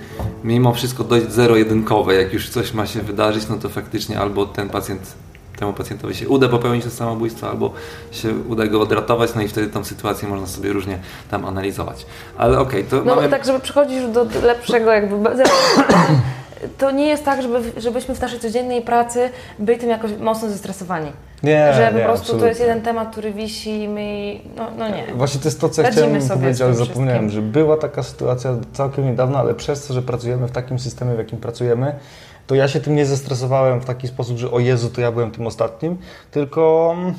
mimo wszystko dość zero-jedynkowe. Jak już coś ma się wydarzyć, no to faktycznie albo ten pacjent, temu pacjentowi się uda popełnić to samobójstwo, albo się uda go odratować, no i wtedy tą sytuację można sobie różnie tam analizować. Ale okej, to No mamy... tak, żeby przychodzić już do lepszego jakby... To nie jest tak, żeby, żebyśmy w naszej codziennej pracy byli tym jakoś mocno zestresowani. Nie, że po nie, prostu to absolutnie. jest jeden temat, który wisi i my... No, no nie. Właśnie to jest to, co ja chciałem powiedzieć, ale zapomniałem, wszystkim. że była taka sytuacja całkiem niedawno, ale przez to, że pracujemy w takim systemie, w jakim pracujemy, to ja się tym nie zestresowałem w taki sposób, że o Jezu, to ja byłem tym ostatnim, tylko mm,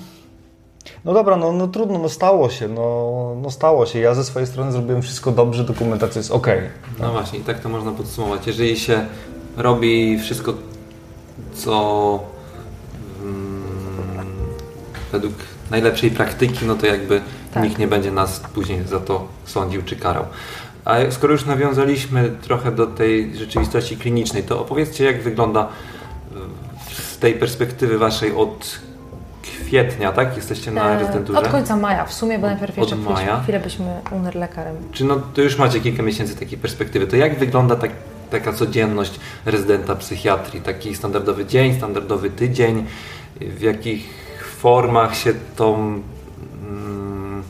no dobra, no, no trudno, no stało się, no, no stało się. Ja ze swojej strony zrobiłem wszystko dobrze, dokumentacja jest ok. No właśnie, i tak to można podsumować. Jeżeli się robi wszystko, co mm, według najlepszej praktyki, no to jakby Tak. nikt nie będzie nas później za to sądził czy karał. A skoro już nawiązaliśmy trochę do tej rzeczywistości klinicznej, to opowiedzcie, jak wygląda y, z tej perspektywy waszej od kwietnia, tak? Jesteście na E, rezydenturze? Od końca maja w sumie, bo najpierw Od jeszcze maja? chwilę byliśmy u lekarem. Czy no, to już macie kilka miesięcy takiej perspektywy, to jak wygląda tak, taka codzienność rezydenta psychiatrii? Taki standardowy dzień, standardowy tydzień, w jakich formach się tą, mm,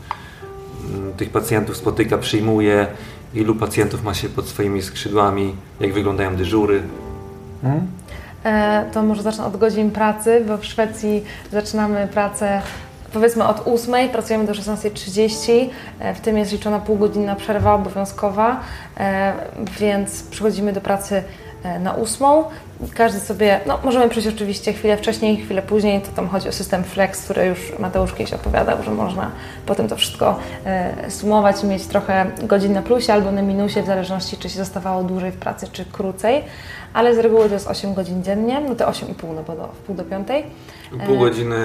mm, tych pacjentów spotyka, przyjmuje, ilu pacjentów ma się pod swoimi skrzydłami, jak wyglądają dyżury. Mhm. E, to może zacznę od godzin pracy, bo w Szwecji zaczynamy pracę powiedzmy od 8, pracujemy do 16.30, e, w tym jest liczona półgodzinna przerwa obowiązkowa, e, więc przychodzimy do pracy na 8. Każdy sobie, no możemy przyjść oczywiście chwilę wcześniej, chwilę później, to tam chodzi o system Flex, który już Mateusz kiedyś opowiadał, że można potem to wszystko e, sumować i mieć trochę godzin na plusie albo na minusie, w zależności czy się zostawało dłużej w pracy, czy krócej, ale z reguły to jest 8 godzin dziennie, no to 8,5, no bo do, w pół do piątej. Pół godziny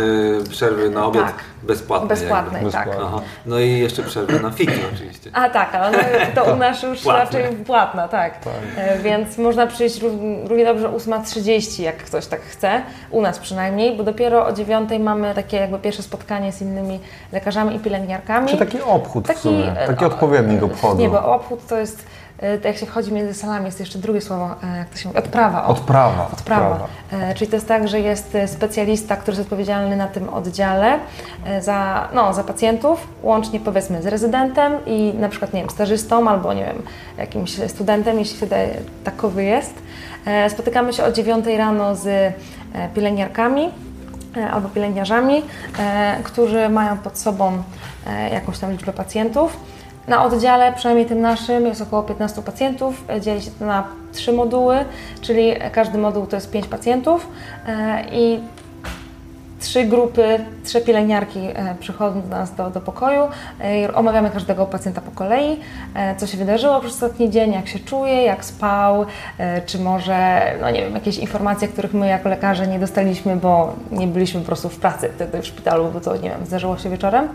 przerwy na obiad tak. bezpłatnej. Bezpłatnej, jakby. tak. Aha. No i jeszcze przerwy na fiki oczywiście. A tak, ale no, to u nas już Płatne. raczej płatna, tak. E, Więc można przyjść ró- równie dobrze o 8.30, jak ktoś tak chce, u nas przynajmniej, bo dopiero o 9.00 mamy takie jakby pierwsze spotkanie z innymi lekarzami i pielęgniarkami. Czy taki obchód w sumie, e, taki o, odpowiednik e, obchodu. Nie, bo obchód to jest, e, jak się wchodzi między salami, jest jeszcze drugie słowo, e, jak to się mówi, odprawa. o. Odprawa. Odprawa. E, Czyli to jest tak, że jest e, specjalista, który jest odpowiedzialny na tym oddziale e, za, no, za pacjentów, łącznie powiedzmy z rezydentem i na przykład, nie wiem, stażystą albo, nie wiem, jakimś studentem, jeśli wtedy takowy jest. E, Spotykamy się o 9 rano z e, pielęgniarkami e, albo pielęgniarzami, e, którzy mają pod sobą e, jakąś tam liczbę pacjentów. Na oddziale, przynajmniej tym naszym, jest około 15 pacjentów. E, Dzieli się to na trzy moduły, czyli każdy moduł to jest 5 pacjentów e, i trzy grupy, trzy pielęgniarki e, przychodzą do nas do, do pokoju omawiamy każdego pacjenta po kolei, co się wydarzyło przez ostatni dzień, jak się czuje, jak spał, czy może, no nie wiem, jakieś informacje, których my jako lekarze nie dostaliśmy, bo nie byliśmy po prostu w pracy wtedy w szpitalu, bo to, nie wiem, zdarzyło się wieczorem.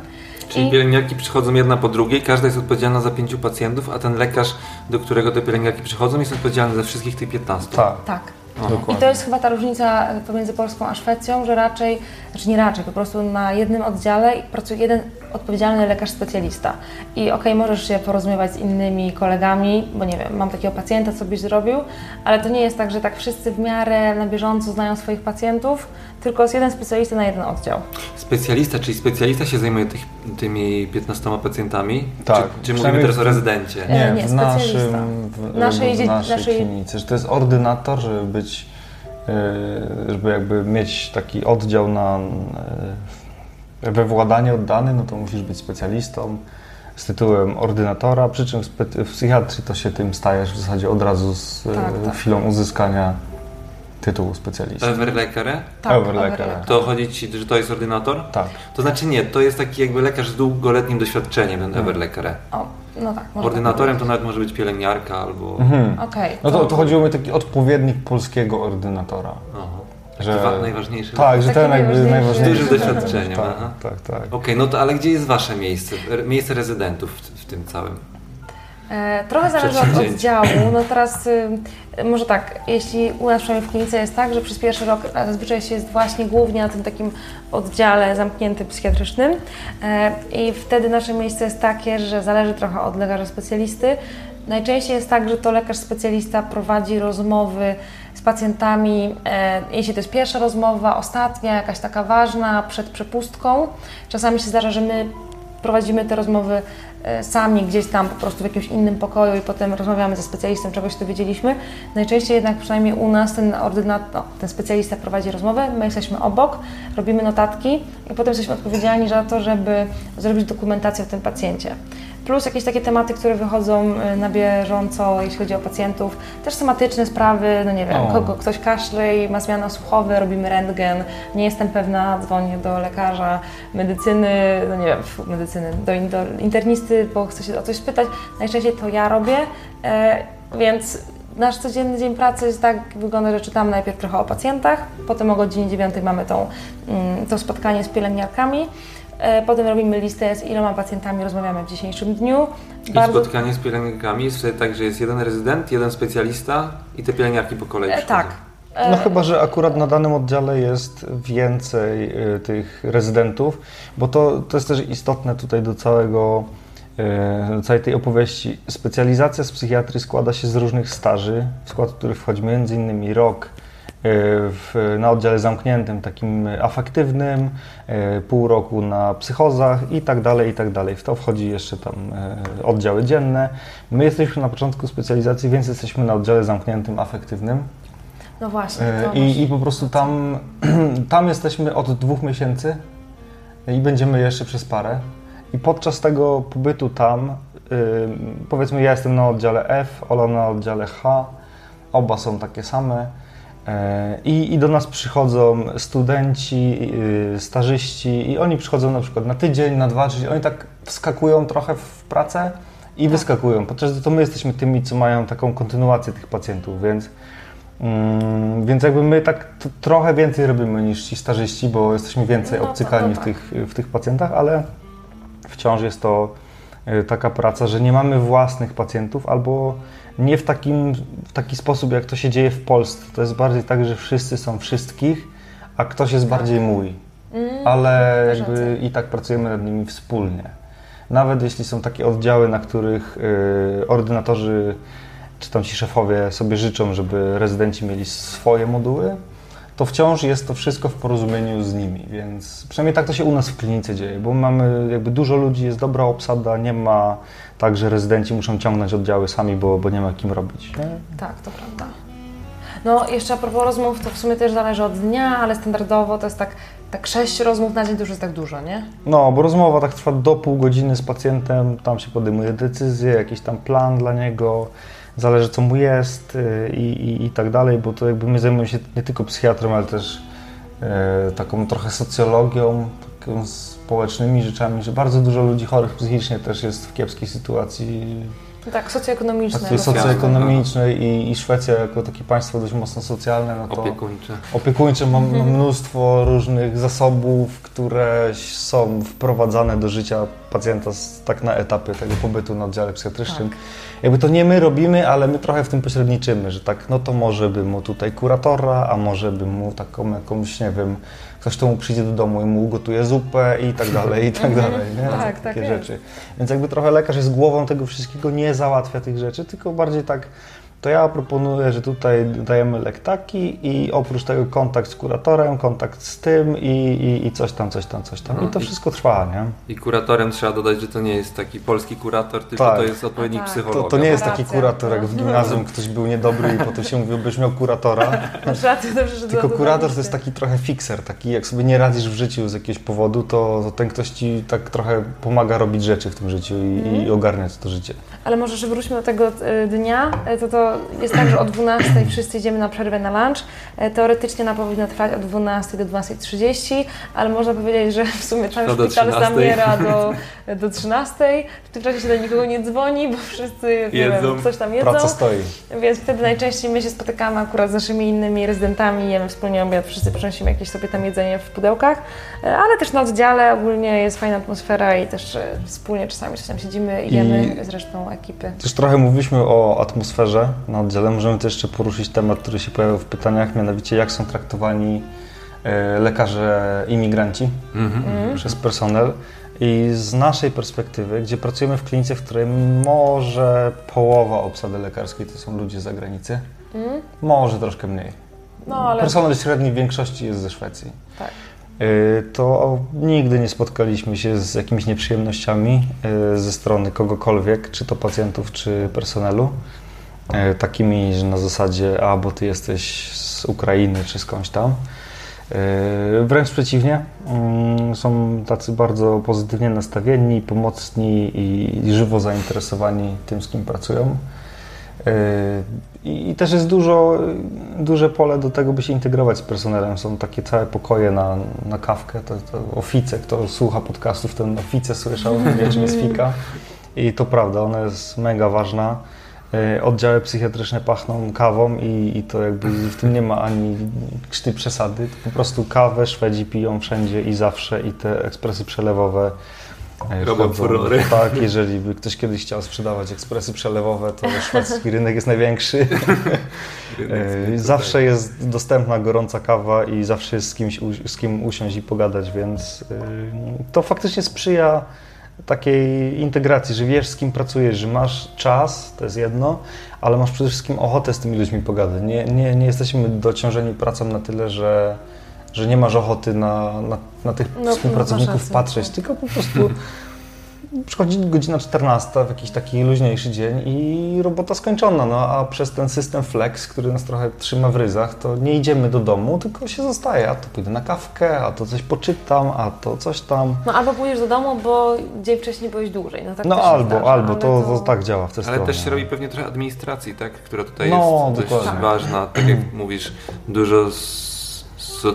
Czyli I- pielęgniarki przychodzą jedna po drugiej, każda jest odpowiedzialna za pięciu pacjentów, a ten lekarz, do którego te pielęgniarki przychodzą, jest odpowiedzialny za wszystkich tych 15. Tak, Tak. Dokładnie. I to jest chyba ta różnica pomiędzy Polską a Szwecją, że raczej, znaczy nie raczej, po prostu na jednym oddziale pracuje jeden odpowiedzialny lekarz specjalista. I okej, możesz się porozumiewać z innymi kolegami, bo nie wiem, mam takiego pacjenta, co byś zrobił, ale to nie jest tak, że tak wszyscy w miarę na bieżąco znają swoich pacjentów, tylko jest jeden specjalista na jeden oddział. Specjalista, czyli specjalista się zajmuje tych, tymi 15 pacjentami? Tak, Czy, czy mówimy teraz o rezydencie? Nie, nie, w specjalista. naszym, w, Naszej w naszej, naszej- klinice, że to jest ordynator, żeby być, e, żeby jakby mieć taki oddział na e, we władanie oddany, no to musisz być specjalistą z tytułem ordynatora, przy czym w psychiatrii to się tym stajesz w zasadzie od razu z e, Tak, tak. chwilą uzyskania tytułu specjalisty. Everleckere? Tak. To chodzi Ci, że to jest ordynator? Tak. To znaczy nie, to jest taki jakby lekarz z długoletnim doświadczeniem, ten Everleckere. O, no tak, Ordynatorem to nawet może być pielęgniarka albo... Mhm. tak Okej. No to, to chodziło mi taki odpowiednik polskiego ordynatora. Aha. Że- Dwa najważniejsze. Tak, że ten jakby najważniejszy. najważniejszy. Z dużym doświadczeniem, Tak, tak, tak. Okej, no to ale gdzie jest Wasze miejsce? Miejsce rezydentów w, w tym całym? E, Trochę zależy od oddziału. No teraz y, może tak, jeśli u nas przynajmniej w klinice jest tak, że przez pierwszy rok zazwyczaj się jest właśnie głównie na tym takim oddziale zamkniętym psychiatrycznym e, i wtedy nasze miejsce jest takie, że zależy trochę od lekarza specjalisty. Najczęściej jest tak, że to lekarz specjalista prowadzi rozmowy z pacjentami, e, jeśli to jest pierwsza rozmowa, ostatnia, jakaś taka ważna, przed przepustką. Czasami się zdarza, że my prowadzimy te rozmowy e, sami gdzieś tam po prostu w jakimś innym pokoju i potem rozmawiamy ze specjalistą, czegoś dowiedzieliśmy. Najczęściej jednak przynajmniej u nas ten ordynator, no, ten specjalista prowadzi rozmowę, my jesteśmy obok, robimy notatki i potem jesteśmy odpowiedzialni za to, żeby zrobić dokumentację o tym pacjencie. Plus jakieś takie tematy, które wychodzą e, na bieżąco, jeśli chodzi o pacjentów. Też somatyczne sprawy, no nie wiem, O. kogo ktoś kaszle i ma zmiany słuchowe, robimy rentgen, nie jestem pewna, dzwonię do lekarza medycyny, no nie wiem, medycyny, do, do internisty, bo chcę się o coś spytać. Najczęściej to ja robię, e, więc nasz codzienny dzień pracy jest tak, wygląda, że czytamy najpierw trochę o pacjentach, potem o godzinie 9 mamy tą, mm, to spotkanie z pielęgniarkami, potem robimy listę z iloma pacjentami rozmawiamy w dzisiejszym dniu. I spotkanie z pielęgniarkami jest wtedy tak, że jest jeden rezydent, jeden specjalista i te pielęgniarki po kolei E, przychodzą. tak. E, No chyba, że akurat na danym oddziale jest więcej tych rezydentów, bo to, to jest też istotne tutaj do całego, do całej tej opowieści. Specjalizacja z psychiatrii składa się z różnych staży, w skład których wchodzi m.in. rok w, na oddziale zamkniętym, takim afektywnym, e, pół roku na psychozach i tak dalej, i tak dalej. W to wchodzi jeszcze tam e, oddziały dzienne. My jesteśmy na początku specjalizacji, więc jesteśmy na oddziale zamkniętym afektywnym. No właśnie. I, I po prostu tam, tam jesteśmy od dwóch miesięcy i będziemy jeszcze przez parę. I podczas tego pobytu tam, powiedzmy, ja jestem na oddziale F, Ola na oddziale H, oba są takie same. E, I, I, do nas przychodzą studenci, y, stażyści i oni przychodzą na przykład na tydzień, na dwa, czyli oni tak wskakują trochę w pracę i tak. wyskakują, podczas gdy to my jesteśmy tymi, co mają taką kontynuację tych pacjentów, więc, mm, więc jakby my tak trochę więcej robimy niż ci stażyści, bo jesteśmy więcej no, obcykani tak. w, tych, w tych pacjentach, ale wciąż jest to y, taka praca, że nie mamy własnych pacjentów albo nie w, takim, w taki sposób, jak to się dzieje w Polsce. To jest bardziej tak, że wszyscy są wszystkich, a ktoś jest tak. bardziej mój. Mm, Ale jakby i tak pracujemy nad nimi wspólnie. Nawet jeśli są takie oddziały, na których y, ordynatorzy czy tam ci szefowie sobie życzą, żeby rezydenci mieli swoje moduły, to wciąż jest to wszystko w porozumieniu z nimi, więc przynajmniej tak to się u nas w klinice dzieje, bo mamy jakby dużo ludzi, jest dobra obsada, nie ma tak, że rezydenci muszą ciągnąć oddziały sami, bo, bo nie ma kim robić. Nie? Tak, to prawda. No jeszcze a propos rozmów, to w sumie też zależy od dnia, ale standardowo to jest tak, tak sześć rozmów na dzień to już jest tak dużo, nie? No, bo rozmowa tak trwa do pół godziny z pacjentem, tam się podejmuje decyzje, jakiś tam plan dla niego, zależy co mu jest y, i, i, i tak dalej, bo to jakby my zajmujemy się nie tylko psychiatrą, ale też e, taką trochę socjologią, taką społecznymi rzeczami, że bardzo dużo ludzi chorych psychicznie też jest w kiepskiej sytuacji. Tak, socjoekonomicznej. Socjoekonomicznej i, i Szwecja jako takie państwo dość mocno socjalne. No to opiekuńcze. Opiekuńcze ma, ma mnóstwo różnych zasobów, które są wprowadzane do życia pacjenta z, tak na etapy tego pobytu na oddziale psychiatrycznym. Tak. Jakby to nie my robimy, ale my trochę w tym pośredniczymy, że tak, no to może by mu tutaj kuratora, a może by mu taką jakąś, nie wiem, ktoś to mu przyjdzie do domu i mu ugotuje zupę i tak dalej, i tak mhm. dalej, nie? Tak, tak takie rzeczy. Więc jakby trochę lekarz jest głową tego wszystkiego, nie załatwia tych rzeczy, tylko bardziej tak to ja proponuję, że tutaj dajemy lektaki i oprócz tego kontakt z kuratorem, kontakt z tym i, i, i coś tam, coś tam, coś tam. I to wszystko trwa, nie? I kuratorem trzeba dodać, że to nie jest taki polski kurator, tylko tak. to jest odpowiednik tak. psychologa. To, to, nie jest taki kurator, jak w gimnazjum ktoś był niedobry i potem się mówił, byś miał kuratora. tylko kurator to jest taki trochę fixer, taki jak sobie nie radzisz w życiu z jakiegoś powodu, to, to ten ktoś ci tak trochę pomaga robić rzeczy w tym życiu i, mm. i ogarniać to życie. Ale może, że wróćmy do tego y, dnia, y, to to jest tak, że o 12 wszyscy idziemy na przerwę na lunch. E, teoretycznie ona powinna trwać od 12 do 12.30, ale można powiedzieć, że w sumie cały szpital zamiera do, do 13. W tym czasie się do nikogo nie dzwoni, bo wszyscy jedzą. Wiem, coś tam jedzą. Praca stoi. Więc wtedy najczęściej my się spotykamy akurat z naszymi innymi rezydentami, jemy wspólnie obiad, wszyscy przynosimy jakieś sobie tam jedzenie w pudełkach, e, ale też na oddziale ogólnie jest fajna atmosfera i też e, wspólnie czasami coś tam siedzimy i jemy I z resztą ekipy. Też trochę mówiliśmy o atmosferze na oddziale. Możemy też jeszcze poruszyć temat, który się pojawił w pytaniach, mianowicie jak są traktowani e, lekarze imigranci mm-hmm. przez personel. I z naszej perspektywy, gdzie pracujemy w klinice, w której może połowa obsady lekarskiej to są ludzie z zagranicy, mm. może troszkę mniej. No, ale... Personel średni w większości jest ze Szwecji. Tak. E, to nigdy nie spotkaliśmy się z jakimiś nieprzyjemnościami e, ze strony kogokolwiek, czy to pacjentów, czy personelu. E, takimi, że na zasadzie, a bo ty jesteś z Ukrainy czy skądś tam. Wręcz przeciwnie, mm, są tacy bardzo pozytywnie nastawieni, pomocni i żywo zainteresowani tym, z kim pracują. E, I też jest dużo, duże pole do tego, by się integrować z personelem. Są takie całe pokoje na, na kawkę. To, to ofice, kto słucha podcastów, ten ofice słyszał, wie czym jest fika. I to prawda, ona jest mega ważna. E, oddziały psychiatryczne pachną kawą i, i, to jakby w tym nie ma ani krzty przesady. Po prostu kawę Szwedzi piją wszędzie i zawsze i te ekspresy przelewowe Robią furory. Tak, jeżeli by ktoś kiedyś chciał sprzedawać ekspresy przelewowe, to szwedzki rynek jest największy. E, zawsze jest dostępna gorąca kawa i zawsze jest z, kimś, z kim usiąść i pogadać, więc to faktycznie sprzyja takiej integracji, że wiesz z kim pracujesz, że masz czas, to jest jedno, ale masz przede wszystkim ochotę z tymi ludźmi pogadać. Nie, nie, nie jesteśmy dociążeni pracą na tyle, że, że nie masz ochoty na, na, na tych No, współpracowników no, patrzeć, tylko po prostu przychodzi godzina 14 w jakiś taki luźniejszy dzień i robota skończona, no a przez ten system flex, który nas trochę trzyma w ryzach, to nie idziemy do domu, tylko się zostaje, a to pójdę na kawkę, a to coś poczytam, a to coś tam. No albo pójdziesz do domu, bo dzień wcześniej byłeś dłużej. No, tak No albo, zdarza, albo, ale to, to tak działa w tę Ale też się robi pewnie trochę administracji, tak? która tutaj No, jest dość ważna. Tak jak mówisz, dużo s- so,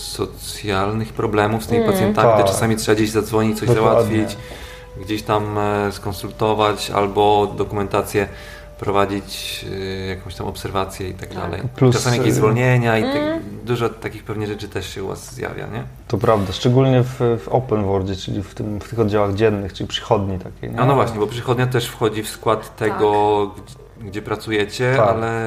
socjalnych problemów z tymi Mm. pacjentami. To Tak. czasami trzeba gdzieś zadzwonić, coś Dokładnie. załatwić, gdzieś tam e, skonsultować albo dokumentację prowadzić, e, jakąś tam obserwację i tak Tak. dalej. Plus, Czasami jakieś e, zwolnienia i Mm. tak, dużo takich pewnie rzeczy też się u Was zjawia, nie? To prawda, szczególnie w, w open worldzie, czyli w, tym, w tych oddziałach dziennych, czyli przychodni takiej. Nie? A no właśnie, bo przychodnia też wchodzi w skład tego, gdzie, gdzie pracujecie, Tak. ale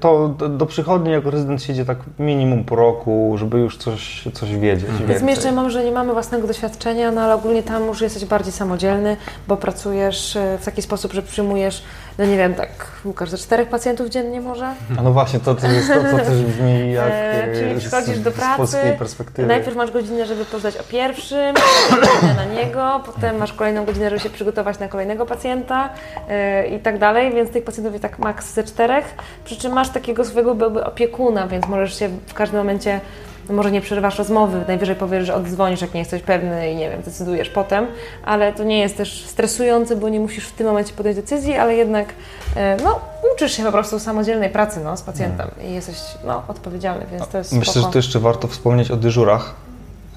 To do, do przychodni jako rezydent siedzi tak minimum po roku, żeby już coś, coś wiedzieć. Mhm. Więc my więcej. jeszcze mam, że nie mamy własnego doświadczenia, no ale ogólnie tam już jesteś bardziej samodzielny, bo pracujesz e, w taki sposób, że przyjmujesz, no nie wiem, tak Łukasz, ze czterech pacjentów dziennie może? A no właśnie, to, to, jest, to, to też brzmi jak E, czyli e, przychodzisz do pracy, z polskiej perspektywy. Najpierw masz godzinę, żeby poznać o pierwszym, godzinę na niego, potem masz kolejną godzinę, żeby się przygotować na kolejnego pacjenta e, i tak dalej, więc tych pacjentów jest tak maks ze czterech, przy czym masz takiego swojego jakby opiekuna, więc możesz się w każdym momencie może nie przerywasz rozmowy, najwyżej powiesz, że oddzwonisz, jak nie jesteś pewny i nie wiem, decydujesz potem, ale to nie jest też stresujące, bo nie musisz w tym momencie podjąć decyzji, ale jednak e, no, uczysz się po prostu samodzielnej pracy no, z pacjentem i jesteś no, odpowiedzialny, więc to jest Myślę, spoko. że to jeszcze warto wspomnieć o dyżurach,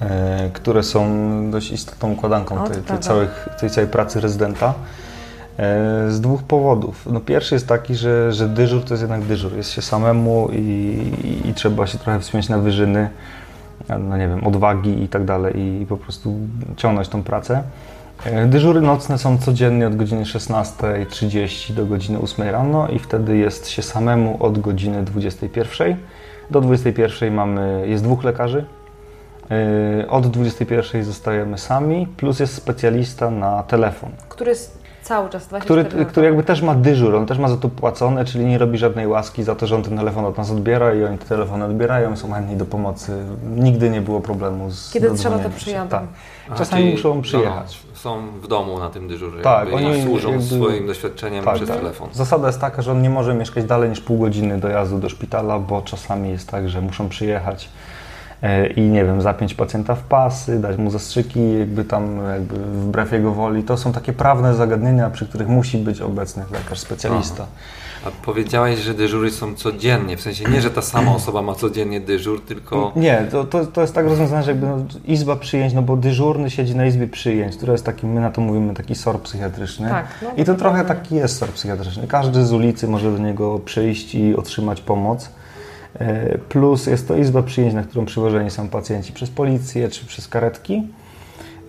e, które są dość istotną układanką O, to tej, tej, całych, tej całej pracy rezydenta. E, Z dwóch powodów. No pierwszy jest taki, że, że dyżur to jest jednak dyżur. Jest się samemu i, i, i trzeba się trochę wspiąć na wyżyny, no nie wiem, odwagi i tak dalej i po prostu ciągnąć tą pracę. E, Dyżury nocne są codziennie od godziny 16.30 do godziny 8 rano i wtedy jest się samemu od godziny 21. Do 21 mamy, jest dwóch lekarzy. E, Od 21 zostajemy sami, plus jest specjalista na telefon, Który jest cały czas 24 który, który jakby też ma dyżur, on też ma za to płacone, czyli nie robi żadnej łaski za to, że on ten telefon od nas odbiera i oni te telefony odbierają, są chętni do pomocy. Nigdy nie było problemu z Kiedy trzeba, to przyjadą. Tak. Aha, Czasami czyli- muszą przyjechać. No, są w domu na tym dyżurze. Tak, jakby, oni służą jakby- swoim doświadczeniem Tak, przez tak. telefon. Zasada jest taka, że on nie może mieszkać dalej niż pół godziny dojazdu do szpitala, bo czasami jest tak, że muszą przyjechać i nie wiem, zapiąć pacjenta w pasy, dać mu zastrzyki, jakby tam jakby wbrew jego woli. To są takie prawne zagadnienia, przy których musi być obecny lekarz specjalista. A powiedziałeś, że dyżury są codziennie, w sensie nie, że ta sama osoba ma codziennie dyżur, tylko Nie, to, to, to jest tak rozwiązane, że jakby no, izba przyjęć, no bo dyżurny siedzi na izbie przyjęć, która jest takim, my na to mówimy, taki SOR psychiatryczny. Tak, no, I to trochę taki jest SOR psychiatryczny. Każdy z ulicy może do niego przyjść i otrzymać pomoc. E, Plus jest to izba przyjęć, na którą przywożeni są pacjenci przez policję czy przez karetki.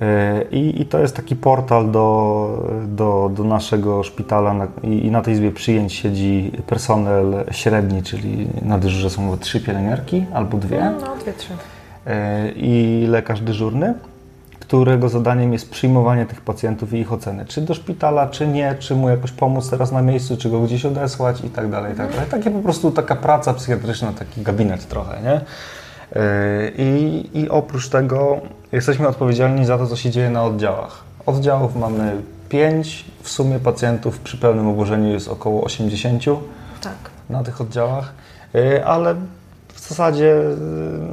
E, I, I to jest taki portal do, do, do naszego szpitala na, i, i na tej izbie przyjęć siedzi personel średni, czyli na dyżurze są trzy pielęgniarki albo dwie No, dwie, trzy. e, i lekarz dyżurny, którego zadaniem jest przyjmowanie tych pacjentów i ich oceny. Czy do szpitala, czy nie, czy mu jakoś pomóc teraz na miejscu, czy go gdzieś odesłać i tak dalej, i tak dalej. Takie po prostu taka praca psychiatryczna, taki gabinet trochę, nie? E, I, I oprócz tego jesteśmy odpowiedzialni za to, co się dzieje na oddziałach. Oddziałów mamy pięć, w sumie pacjentów przy pełnym obłożeniu jest około 80 Tak. na tych oddziałach, y, ale w zasadzie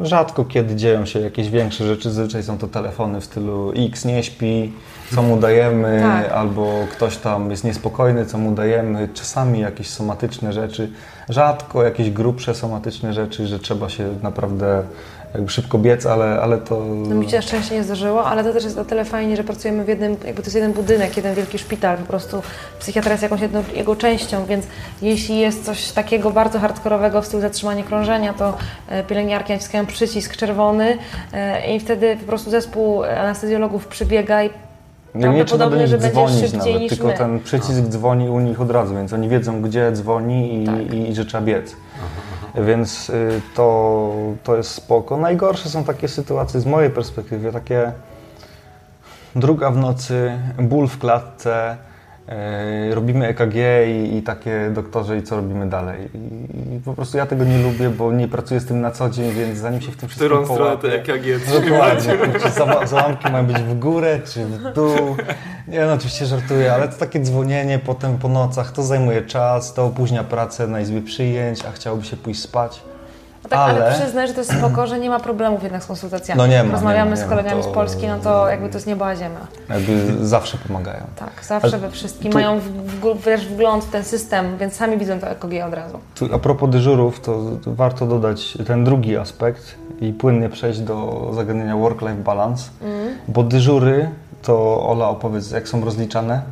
y, rzadko kiedy dzieją się jakieś większe rzeczy. Zazwyczaj są to telefony w stylu X nie śpi, co mu dajemy, Tak. albo ktoś tam jest niespokojny, co mu dajemy. Czasami jakieś somatyczne rzeczy, rzadko jakieś grubsze somatyczne rzeczy, że trzeba się naprawdę jakby szybko biec, ale, ale to... No mi się na szczęście nie zdarzyło, ale to też jest o tyle fajnie, że pracujemy w jednym, jakby to jest jeden budynek, jeden wielki szpital, po prostu psychiatra jest jakąś jedną jego częścią, więc jeśli jest coś takiego bardzo hardkorowego w stylu zatrzymanie krążenia, to e, pielęgniarki naciskają przycisk czerwony e, i wtedy po prostu zespół anestezjologów przybiega i Nie, nie trzeba do nich że będzie dzwonić szybciej nawet, niż tylko my. ten przycisk dzwoni u nich od razu, więc oni wiedzą, gdzie dzwoni i, Tak. i, i że trzeba biec. Więc y, to, to jest spoko. Najgorsze są takie sytuacje z mojej perspektywy, takie druga w nocy, ból w klatce, robimy EKG i, i takie doktorze i co robimy dalej. I, I po prostu ja tego nie lubię, bo nie pracuję z tym na co dzień, więc zanim się w tym wszystkim którą stronę połapię- te EKG Dokładnie. Czy zała- załamki mają być w górę, czy w dół? Nie no, oczywiście żartuję, ale to takie dzwonienie potem po nocach, to zajmuje czas, to opóźnia pracę na izbie przyjęć, a chciałoby się pójść spać. Tak, ale, Ale- przyznaj, że to jest spoko, że nie ma problemów jednak z konsultacjami. No nie ma, Rozmawiamy nie ma, z nie kolegami to- z Polski, no to jakby to jest nieba ziemia. Jakby zawsze pomagają. Tak, zawsze Ale we wszystkim tu- mają w, w, wiesz, wgląd w ten system, więc sami widzą to EKG od razu. Tu, a propos dyżurów, to, to warto dodać ten drugi aspekt i płynnie przejść do zagadnienia work-life balance, Mm. bo dyżury, to Ola opowiedz, jak są rozliczane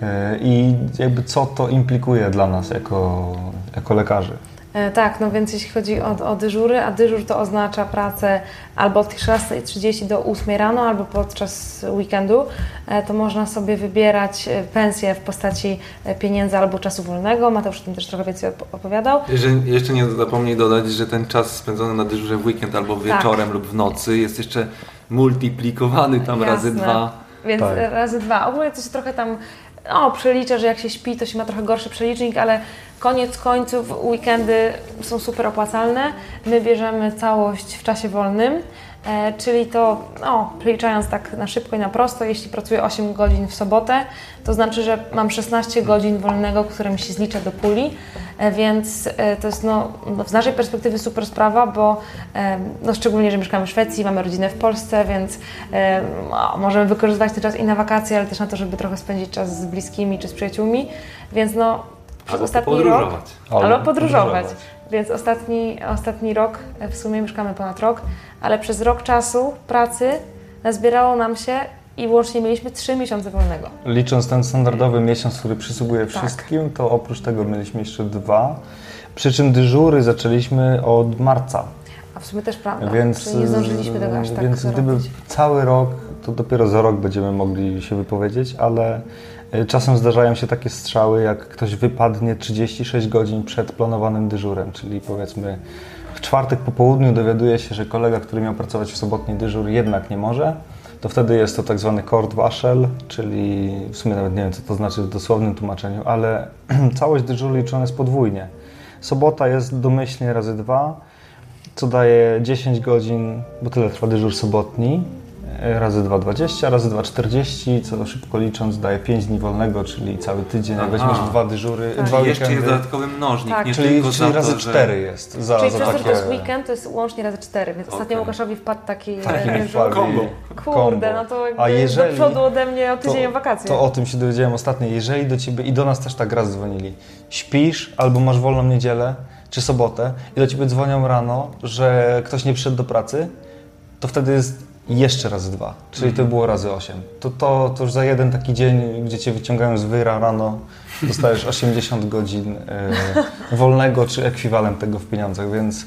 yy, i jakby co to implikuje dla nas jako, jako lekarzy. E, tak, no więc jeśli chodzi o, o dyżury, a dyżur to oznacza pracę albo od 16.30 do 8 rano, albo podczas weekendu, e, to można sobie wybierać e, pensję w postaci pieniędzy albo czasu wolnego. Mateusz o tym też trochę więcej op- opowiadał. Jeżeli jeszcze nie zapomnij dodać, że ten czas spędzony na dyżurze w weekend albo wieczorem lub w nocy jest jeszcze multiplikowany tam razy Jasne. dwa. Więc Tak. razy dwa. Ogólnie to się trochę tam no, przelicza, że jak się śpi, to się ma trochę gorszy przelicznik, ale koniec końców weekendy są super opłacalne. My bierzemy całość w czasie wolnym. E, czyli to, no, przeliczając tak na szybko i na prosto, jeśli pracuję 8 godzin w sobotę, to znaczy, że mam 16 godzin wolnego, które mi się zlicza do puli, e, więc e, to jest no, no, z naszej perspektywy super sprawa, bo no, szczególnie, że mieszkamy w Szwecji, mamy rodzinę w Polsce, więc no, możemy wykorzystywać ten czas i na wakacje, ale też na to, żeby trochę spędzić czas z bliskimi czy z przyjaciółmi, więc no przez Albo ostatni rok... podróżować. Albo podróżować. Więc ostatni, ostatni rok, w sumie mieszkamy ponad rok, ale przez rok czasu pracy nazbierało nam się i łącznie mieliśmy 3 miesiące wolnego. Licząc ten standardowy miesiąc, który przysługuje Tak. wszystkim, to oprócz tego mieliśmy jeszcze dwa. Przy czym dyżury zaczęliśmy od marca. A w sumie też prawda, Więc, czyli nie zdążyliśmy tego aż tak więc gdyby cały rok, to dopiero za rok będziemy mogli się wypowiedzieć, ale y, czasem zdarzają się takie strzały, jak ktoś wypadnie 36 godzin przed planowanym dyżurem, czyli powiedzmy czwartek po południu dowiaduje się, że kolega, który miał pracować w sobotni dyżur jednak nie może, to wtedy jest to tak zwany kord waszel, czyli w sumie nawet nie wiem, co to znaczy w dosłownym tłumaczeniu, ale całość dyżuru liczona jest podwójnie. Sobota jest domyślnie razy dwa, co daje 10 godzin, bo tyle trwa dyżur sobotni, razy 2,20, razy 2,40, co szybko licząc daje 5 dni wolnego, czyli cały tydzień, jak weźmiesz dwa dyżury, Tak. dwa I jeszcze jest dodatkowy mnożnik, Tak. nie czyli, tylko czyli za razy to, że... 4 jest za, Czyli za przez to, takie... że to jest weekend, to jest łącznie razy 4, więc ostatnio Okej. Łukaszowi wpadł taki, Taki e, że-. Kombo. Kurde, kombo. no to jakby A jeżeli- do przodu ode mnie o tydzień to, wakacje. To o tym się dowiedziałem ostatnio. Jeżeli do ciebie i do nas też tak raz dzwonili, śpisz albo masz wolną niedzielę czy sobotę i do ciebie dzwonią rano, że ktoś nie przyszedł do pracy, to wtedy jest jeszcze razy dwa, czyli to było razy osiem. To, to, to już za jeden taki dzień, gdzie cię wyciągają z wyra rano, dostajesz 80 godzin e, wolnego czy ekwiwalent tego w pieniądzach, więc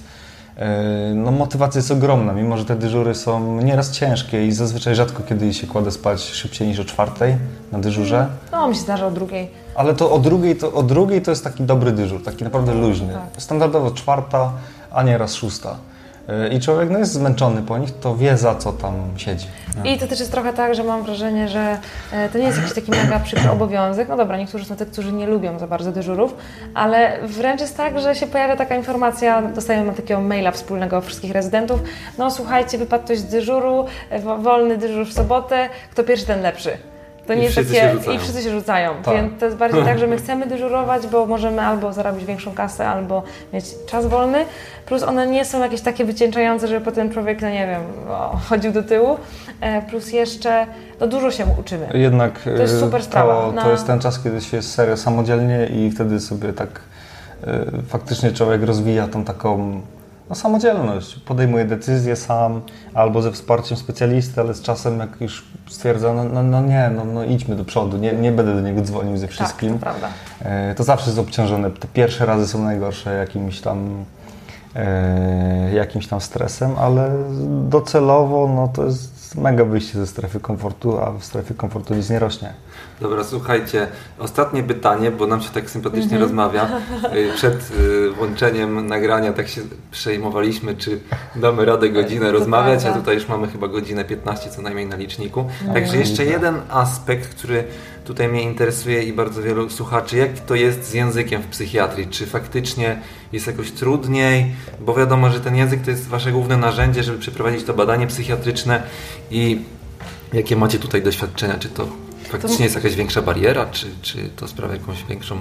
e, no, motywacja jest ogromna, mimo że te dyżury są nieraz ciężkie i zazwyczaj rzadko kiedy się kładę spać szybciej niż o czwartej na dyżurze. No, mi się zdarza o drugiej. Ale to o drugiej to, o drugiej to jest taki dobry dyżur, taki naprawdę luźny. tak. Standardowo czwarta, a nieraz szósta. Yy, I człowiek no, jest zmęczony po nich, to wie za co tam siedzi. I to też jest trochę tak, że mam wrażenie, że e, to nie jest jakiś taki mega przykry obowiązek. No dobra, niektórzy są tacy, którzy nie lubią za bardzo dyżurów, ale wręcz jest tak, że się pojawia taka informacja, dostajemy takiego maila wspólnego wszystkich rezydentów. No słuchajcie, wypadł ktoś z dyżuru, e, wo- wolny dyżur w sobotę, kto pierwszy, ten lepszy. To I nie jest wszyscy takie, się rzucają. i wszyscy się rzucają, Tak. więc to jest bardziej tak, że my chcemy dyżurować, bo możemy albo zarobić większą kasę, albo mieć czas wolny, plus one nie są jakieś takie wycieńczające, żeby potem człowiek, no nie wiem, chodził do tyłu, e, plus jeszcze, no dużo się uczymy. Jednak To jest yy, super sprawa. to, Na- to jest ten czas, kiedy się jest serio samodzielnie i wtedy sobie tak yy, faktycznie człowiek rozwija tą taką no, samodzielność. Podejmuje decyzje sam albo ze wsparciem specjalisty, ale z czasem jak już stwierdza, no, no, no nie, no, no idźmy do przodu, nie, nie będę do niego dzwonił ze Tak, wszystkim. to prawda. E, To zawsze jest obciążone. Te pierwsze razy są najgorsze jakimś tam, e, jakimś tam stresem, ale docelowo no to jest mega wyjście ze strefy komfortu, a w strefie komfortu nic nie rośnie. Dobra, słuchajcie, ostatnie pytanie, bo nam się tak sympatycznie rozmawia. Y, Przed y, włączeniem nagrania tak się przejmowaliśmy, czy damy radę godzinę rozmawiać, a tutaj już mamy chyba godzinę 15 co najmniej na liczniku. Także jeszcze jeden aspekt, który tutaj mnie interesuje i bardzo wielu słuchaczy, jak to jest z językiem w psychiatrii? Czy faktycznie jest jakoś trudniej? Bo wiadomo, że ten język to jest Wasze główne narzędzie, żeby przeprowadzić to badanie psychiatryczne i jakie macie tutaj doświadczenia? Czy to faktycznie jest jakaś większa bariera, czy, czy to sprawia jakąś większą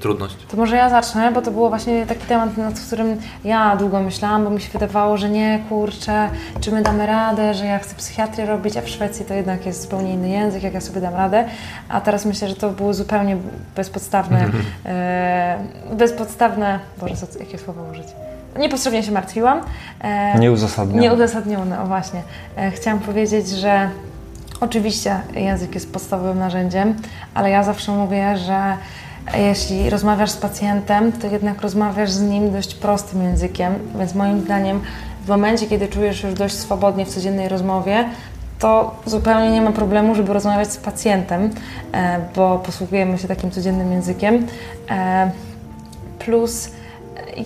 trudność? To może ja zacznę, bo to było właśnie taki temat, nad którym ja długo myślałam, bo mi się wydawało, że nie, kurczę, czy my damy radę, że ja chcę psychiatrię robić, a w Szwecji to jednak jest zupełnie inny język, jak ja sobie dam radę. A teraz myślę, że to było zupełnie bezpodstawne, e, bezpodstawne, Boże, co, jakie słowo użyć? Niepotrzebnie się martwiłam. E, Nieuzasadnione. Nieuzasadnione, o właśnie. E, Chciałam powiedzieć, że oczywiście język jest podstawowym narzędziem, ale ja zawsze mówię, że jeśli rozmawiasz z pacjentem, to jednak rozmawiasz z nim dość prostym językiem, więc moim zdaniem w momencie, kiedy czujesz już dość swobodnie w codziennej rozmowie, to zupełnie nie ma problemu, żeby rozmawiać z pacjentem, e, bo posługujemy się takim codziennym językiem. E, Plus,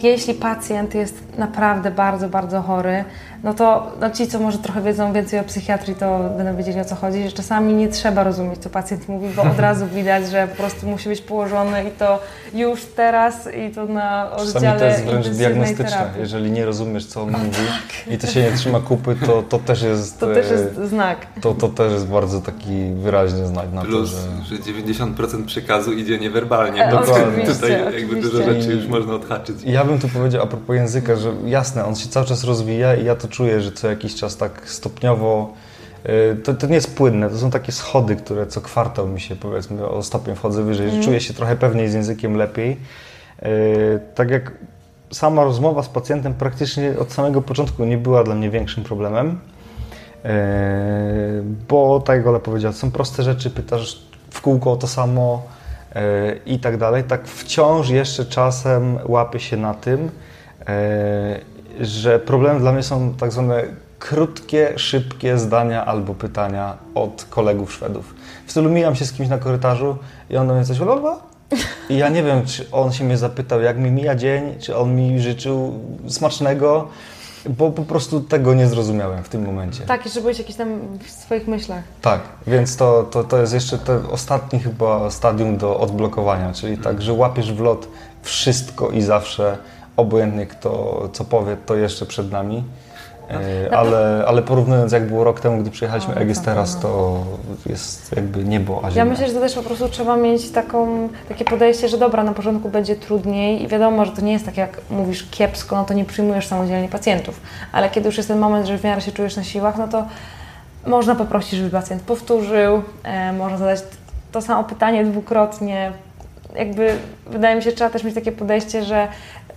jeśli pacjent jest naprawdę bardzo, bardzo chory, no to no ci, co może trochę wiedzą więcej o psychiatrii, to będą wiedzieli o co chodzi, że czasami nie trzeba rozumieć, co pacjent mówi, bo od razu widać, że po prostu musi być położony i to już teraz i to na Czasami oddziale to jest wręcz diagnostyczne. terapii. Jeżeli nie rozumiesz, co on mówi i to się nie trzyma kupy, to, to też jest... To też e, jest znak. To, to też jest bardzo taki wyraźny znak na to, Plus, że... że 90% przekazu idzie niewerbalnie. E, Dokładnie. oczywiście, Tutaj jakby oczywiście. dużo rzeczy już można odhaczyć. Ja bym tu powiedział a propos języka, że jasne, on się cały czas rozwija i ja to czuję, że co jakiś czas tak stopniowo. y, To, to nie jest płynne, to są takie schody, które co kwartał mi się powiedzmy o stopień wchodzę wyżej, że czuję się trochę pewniej z językiem lepiej. Y, Tak jak sama rozmowa z pacjentem praktycznie od samego początku nie była dla mnie większym problemem, y, bo tak jak Ola powiedziała, są proste rzeczy, pytasz w kółko o to samo i tak dalej, tak wciąż jeszcze czasem łapię się na tym, że problemem dla mnie są tak zwane krótkie, szybkie zdania albo pytania od kolegów Szwedów. W stylu mijam się z kimś na korytarzu i on do mnie coś lolba? I ja nie wiem, czy on się mnie zapytał, jak mi mija dzień, czy on mi życzył smacznego, bo po prostu tego nie zrozumiałem w tym momencie. Tak, jeszcze byłeś jakiś tam w swoich myślach. Tak, więc to, to, to jest jeszcze ten ostatni chyba stadium do odblokowania, czyli tak, że łapiesz w lot wszystko i zawsze, obojętnie kto co powie, to jeszcze przed nami. E, Ale, ale porównując jak było rok temu, gdy przyjechaliśmy tak, teraz, no. to jest jakby niebo, a Ja ziemia. myślę, że to też po prostu trzeba mieć taką, takie podejście, że dobra, na początku będzie trudniej i wiadomo, że to nie jest tak jak mówisz kiepsko, no to nie przyjmujesz samodzielnie pacjentów, ale kiedy już jest ten moment, że w miarę się czujesz na siłach, no to można poprosić, żeby pacjent powtórzył, e, można zadać to samo pytanie dwukrotnie. Jakby wydaje mi się, że trzeba też mieć takie podejście, że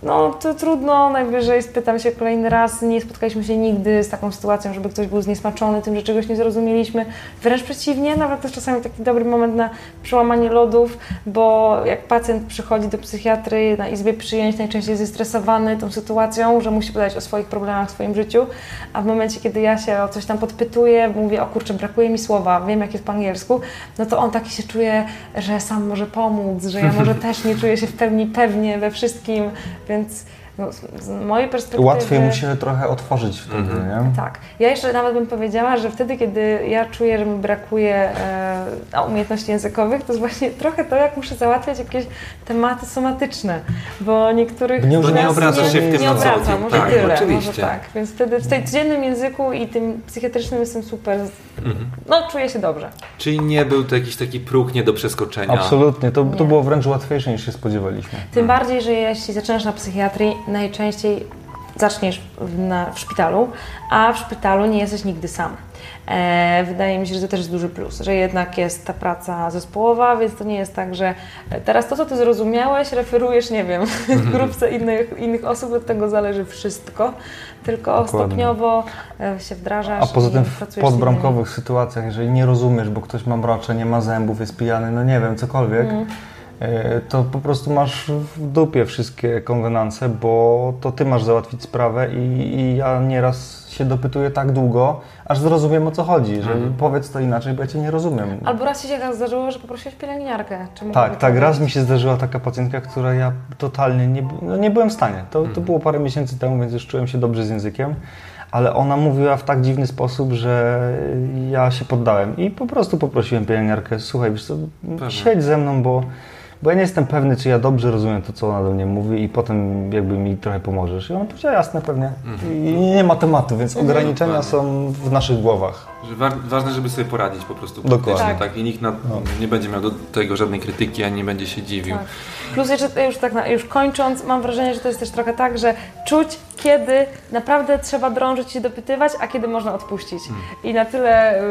no to trudno, najwyżej spytam się kolejny raz, nie spotkaliśmy się nigdy z taką sytuacją, żeby ktoś był zniesmaczony tym, że czegoś nie zrozumieliśmy. Wręcz przeciwnie, nawet to jest czasami taki dobry moment na przełamanie lodów, bo jak pacjent przychodzi do psychiatry na izbie przyjęć, najczęściej jest zestresowany tą sytuacją, że musi podać o swoich problemach w swoim życiu, a w momencie, kiedy ja się o coś tam podpytuję, mówię, o kurczę, brakuje mi słowa, wiem jak jest po angielsku, no to on taki się czuje, że sam może pomóc, że ja może też nie czuję się w pełni pewnie we wszystkim, więc students no, z- mojej perspektywy... Łatwiej mu się trochę otworzyć wtedy, Mhm. nie? Tak. Ja jeszcze nawet bym powiedziała, że wtedy, kiedy ja czuję, że mi brakuje e, umiejętności językowych, to jest właśnie trochę to, jak muszę załatwiać jakieś tematy somatyczne, bo niektórych Bo nie nas obracasz się w tym nie dzień. może Tak, tyle, oczywiście. może tak. Więc wtedy w tej codziennym języku i tym psychiatrycznym jestem super, Mhm. no czuję się dobrze. Czyli nie był to jakiś taki próg nie do przeskoczenia. Absolutnie, to, to Nie. było wręcz łatwiejsze niż się spodziewaliśmy. Tym bardziej, że jeśli zaczynasz na psychiatrii, najczęściej zaczniesz w, na, w szpitalu, a w szpitalu nie jesteś nigdy sam. E, wydaje mi się, że to też jest duży plus, że jednak jest ta praca zespołowa, więc to nie jest tak, że e, teraz to, co ty zrozumiałeś, referujesz, nie wiem, w grupce innych, innych osób, od tego zależy wszystko, tylko Dokładnie. stopniowo e, się wdrażasz A poza tym w podbramkowych sytuacjach, jeżeli nie rozumiesz, bo ktoś ma mracze, nie ma zębów, jest pijany, no nie wiem, cokolwiek, Mm. E, to po prostu masz w dupie wszystkie konwenanse, bo to ty masz załatwić sprawę i, i ja nieraz się dopytuję tak długo, aż zrozumiem o co chodzi, że Mhm. powiedz to inaczej, bo ja cię nie rozumiem. Albo raz ci się tak zdarzyło, że poprosiłeś pielęgniarkę. Czy Tak, tak, raz mi się zdarzyła taka pacjentka, która ja totalnie nie, no nie byłem w stanie. To, to było parę miesięcy temu, więc już czułem się dobrze z językiem, ale ona mówiła w tak dziwny sposób, że ja się poddałem i po prostu poprosiłem pielęgniarkę, słuchaj, wiesz co, siedź ze mną, bo, bo ja nie jestem pewny, czy ja dobrze rozumiem to, co ona do mnie mówi i potem jakby mi trochę pomożesz. I ona powiedziała, jasne, pewnie. I nie ma tematu, więc ograniczenia Dokładnie. są w naszych głowach. Że wa- ważne, żeby sobie poradzić po prostu. Dokładnie. Tak. Tak. I nikt na, nie będzie miał do tego żadnej krytyki, ani nie będzie się dziwił. Tak. Plus jeszcze już tak na, już kończąc, mam wrażenie, że to jest też trochę tak, że czuć, kiedy naprawdę trzeba drążyć i dopytywać, a kiedy można odpuścić. Hmm. I na tyle, y,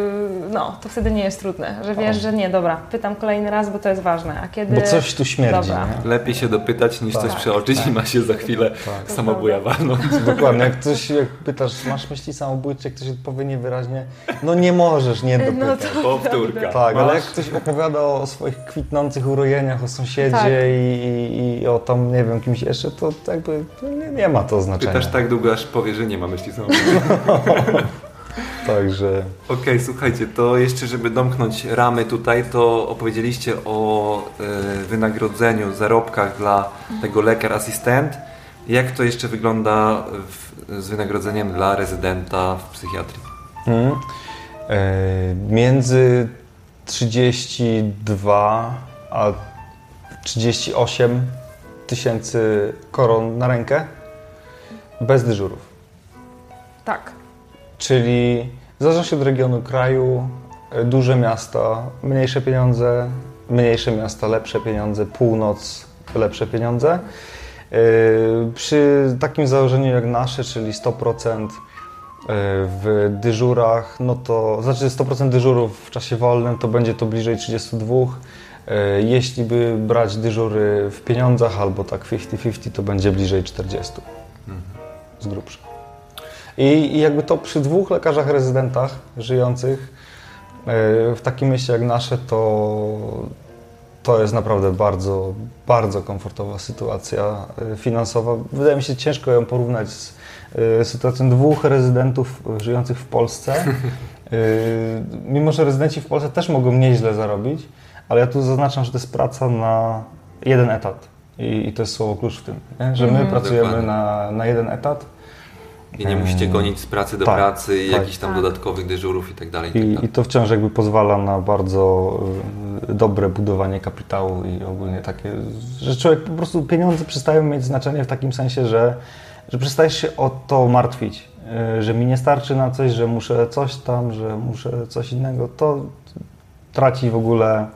no, to wtedy nie jest trudne, że wiesz, że nie, dobra, pytam kolejny raz, bo to jest ważne, a kiedy... Bo coś tu śmierdzi. Lepiej się dopytać niż Tak. coś przeoczyć i ma się za chwilę samobuja walnąć. Dokładnie, jak ktoś jak pytasz, masz myśli samobójcze, jak ktoś odpowie niewyraźnie, no nie możesz nie dopytać. No Powtórka. Tak, ale jak ktoś opowiada o swoich kwitnących urojeniach, o sąsiedzie Tak. i, i, i o tam, nie wiem, kimś jeszcze, to jakby to nie, nie ma to znaczenia. Pytasz tak długo, aż powie, że nie ma myśli samobójczej. Także Okej, słuchajcie, to jeszcze, żeby domknąć ramy tutaj, to opowiedzieliście o e, wynagrodzeniu, zarobkach dla tego lekar-asystent. Jak to jeszcze wygląda w, z wynagrodzeniem dla rezydenta w psychiatrii? mm, e, między 32 a 38 tysięcy koron na rękę bez dyżurów. Tak. Czyli w zależności od regionu kraju, e, duże miasta, mniejsze pieniądze, mniejsze miasta, lepsze pieniądze, północ, lepsze pieniądze. E, Przy takim założeniu jak nasze, czyli 100% w dyżurach, no to znaczy 100% dyżurów w czasie wolnym, to będzie to bliżej 32. E, Jeśli by brać dyżury w pieniądzach albo tak 50-50, to będzie bliżej 40 z grubsza. I, I jakby to przy dwóch lekarzach rezydentach żyjących e, w takim mieście jak nasze, to, to jest naprawdę bardzo, bardzo komfortowa sytuacja e, finansowa. Wydaje mi się ciężko ją porównać z e, sytuacją dwóch rezydentów żyjących w Polsce. E, Mimo, że rezydenci w Polsce też mogą nieźle zarobić, ale ja tu zaznaczam, że to jest praca na jeden etat. I, i to jest słowo klucz w tym, nie? że my Mhm. pracujemy na, na jeden etat. I nie musicie gonić z pracy do tak, pracy i tak. jakichś tam Tak. dodatkowych dyżurów i tak dalej. i tak I. I to wciąż jakby pozwala na bardzo y, dobre budowanie kapitału i ogólnie takie, że człowiek po prostu pieniądze przestają mieć znaczenie w takim sensie, że, że przestajesz się o to martwić, y, że mi nie starczy na coś, że muszę coś tam, że muszę coś innego, to traci w ogóle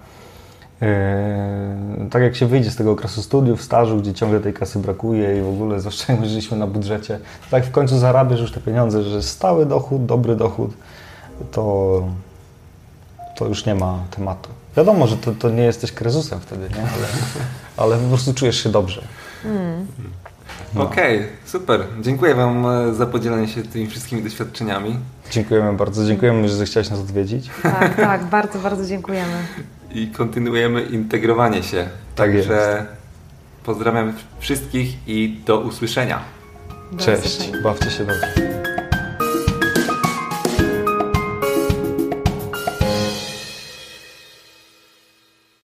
Yy, tak jak się wyjdzie z tego okresu studiów, stażu, gdzie ciągle tej kasy brakuje i w ogóle zaoszczędziliśmy na budżecie, tak w końcu zarabiasz już te pieniądze, że stały dochód, dobry dochód, to, to już nie ma tematu. Wiadomo, że to, to nie jesteś krezusem wtedy, nie? Ale, ale po prostu czujesz się dobrze. No. Okej, super. Dziękuję Wam e, za podzielenie się tymi wszystkimi doświadczeniami Dziękujemy bardzo, dziękujemy, że zechciałeś nas odwiedzić. Tak, tak, bardzo, bardzo dziękujemy. i kontynuujemy integrowanie się. Tak Także pozdrawiam wszystkich i do usłyszenia. Do Cześć, usłyszenia. bawcie się dobrze.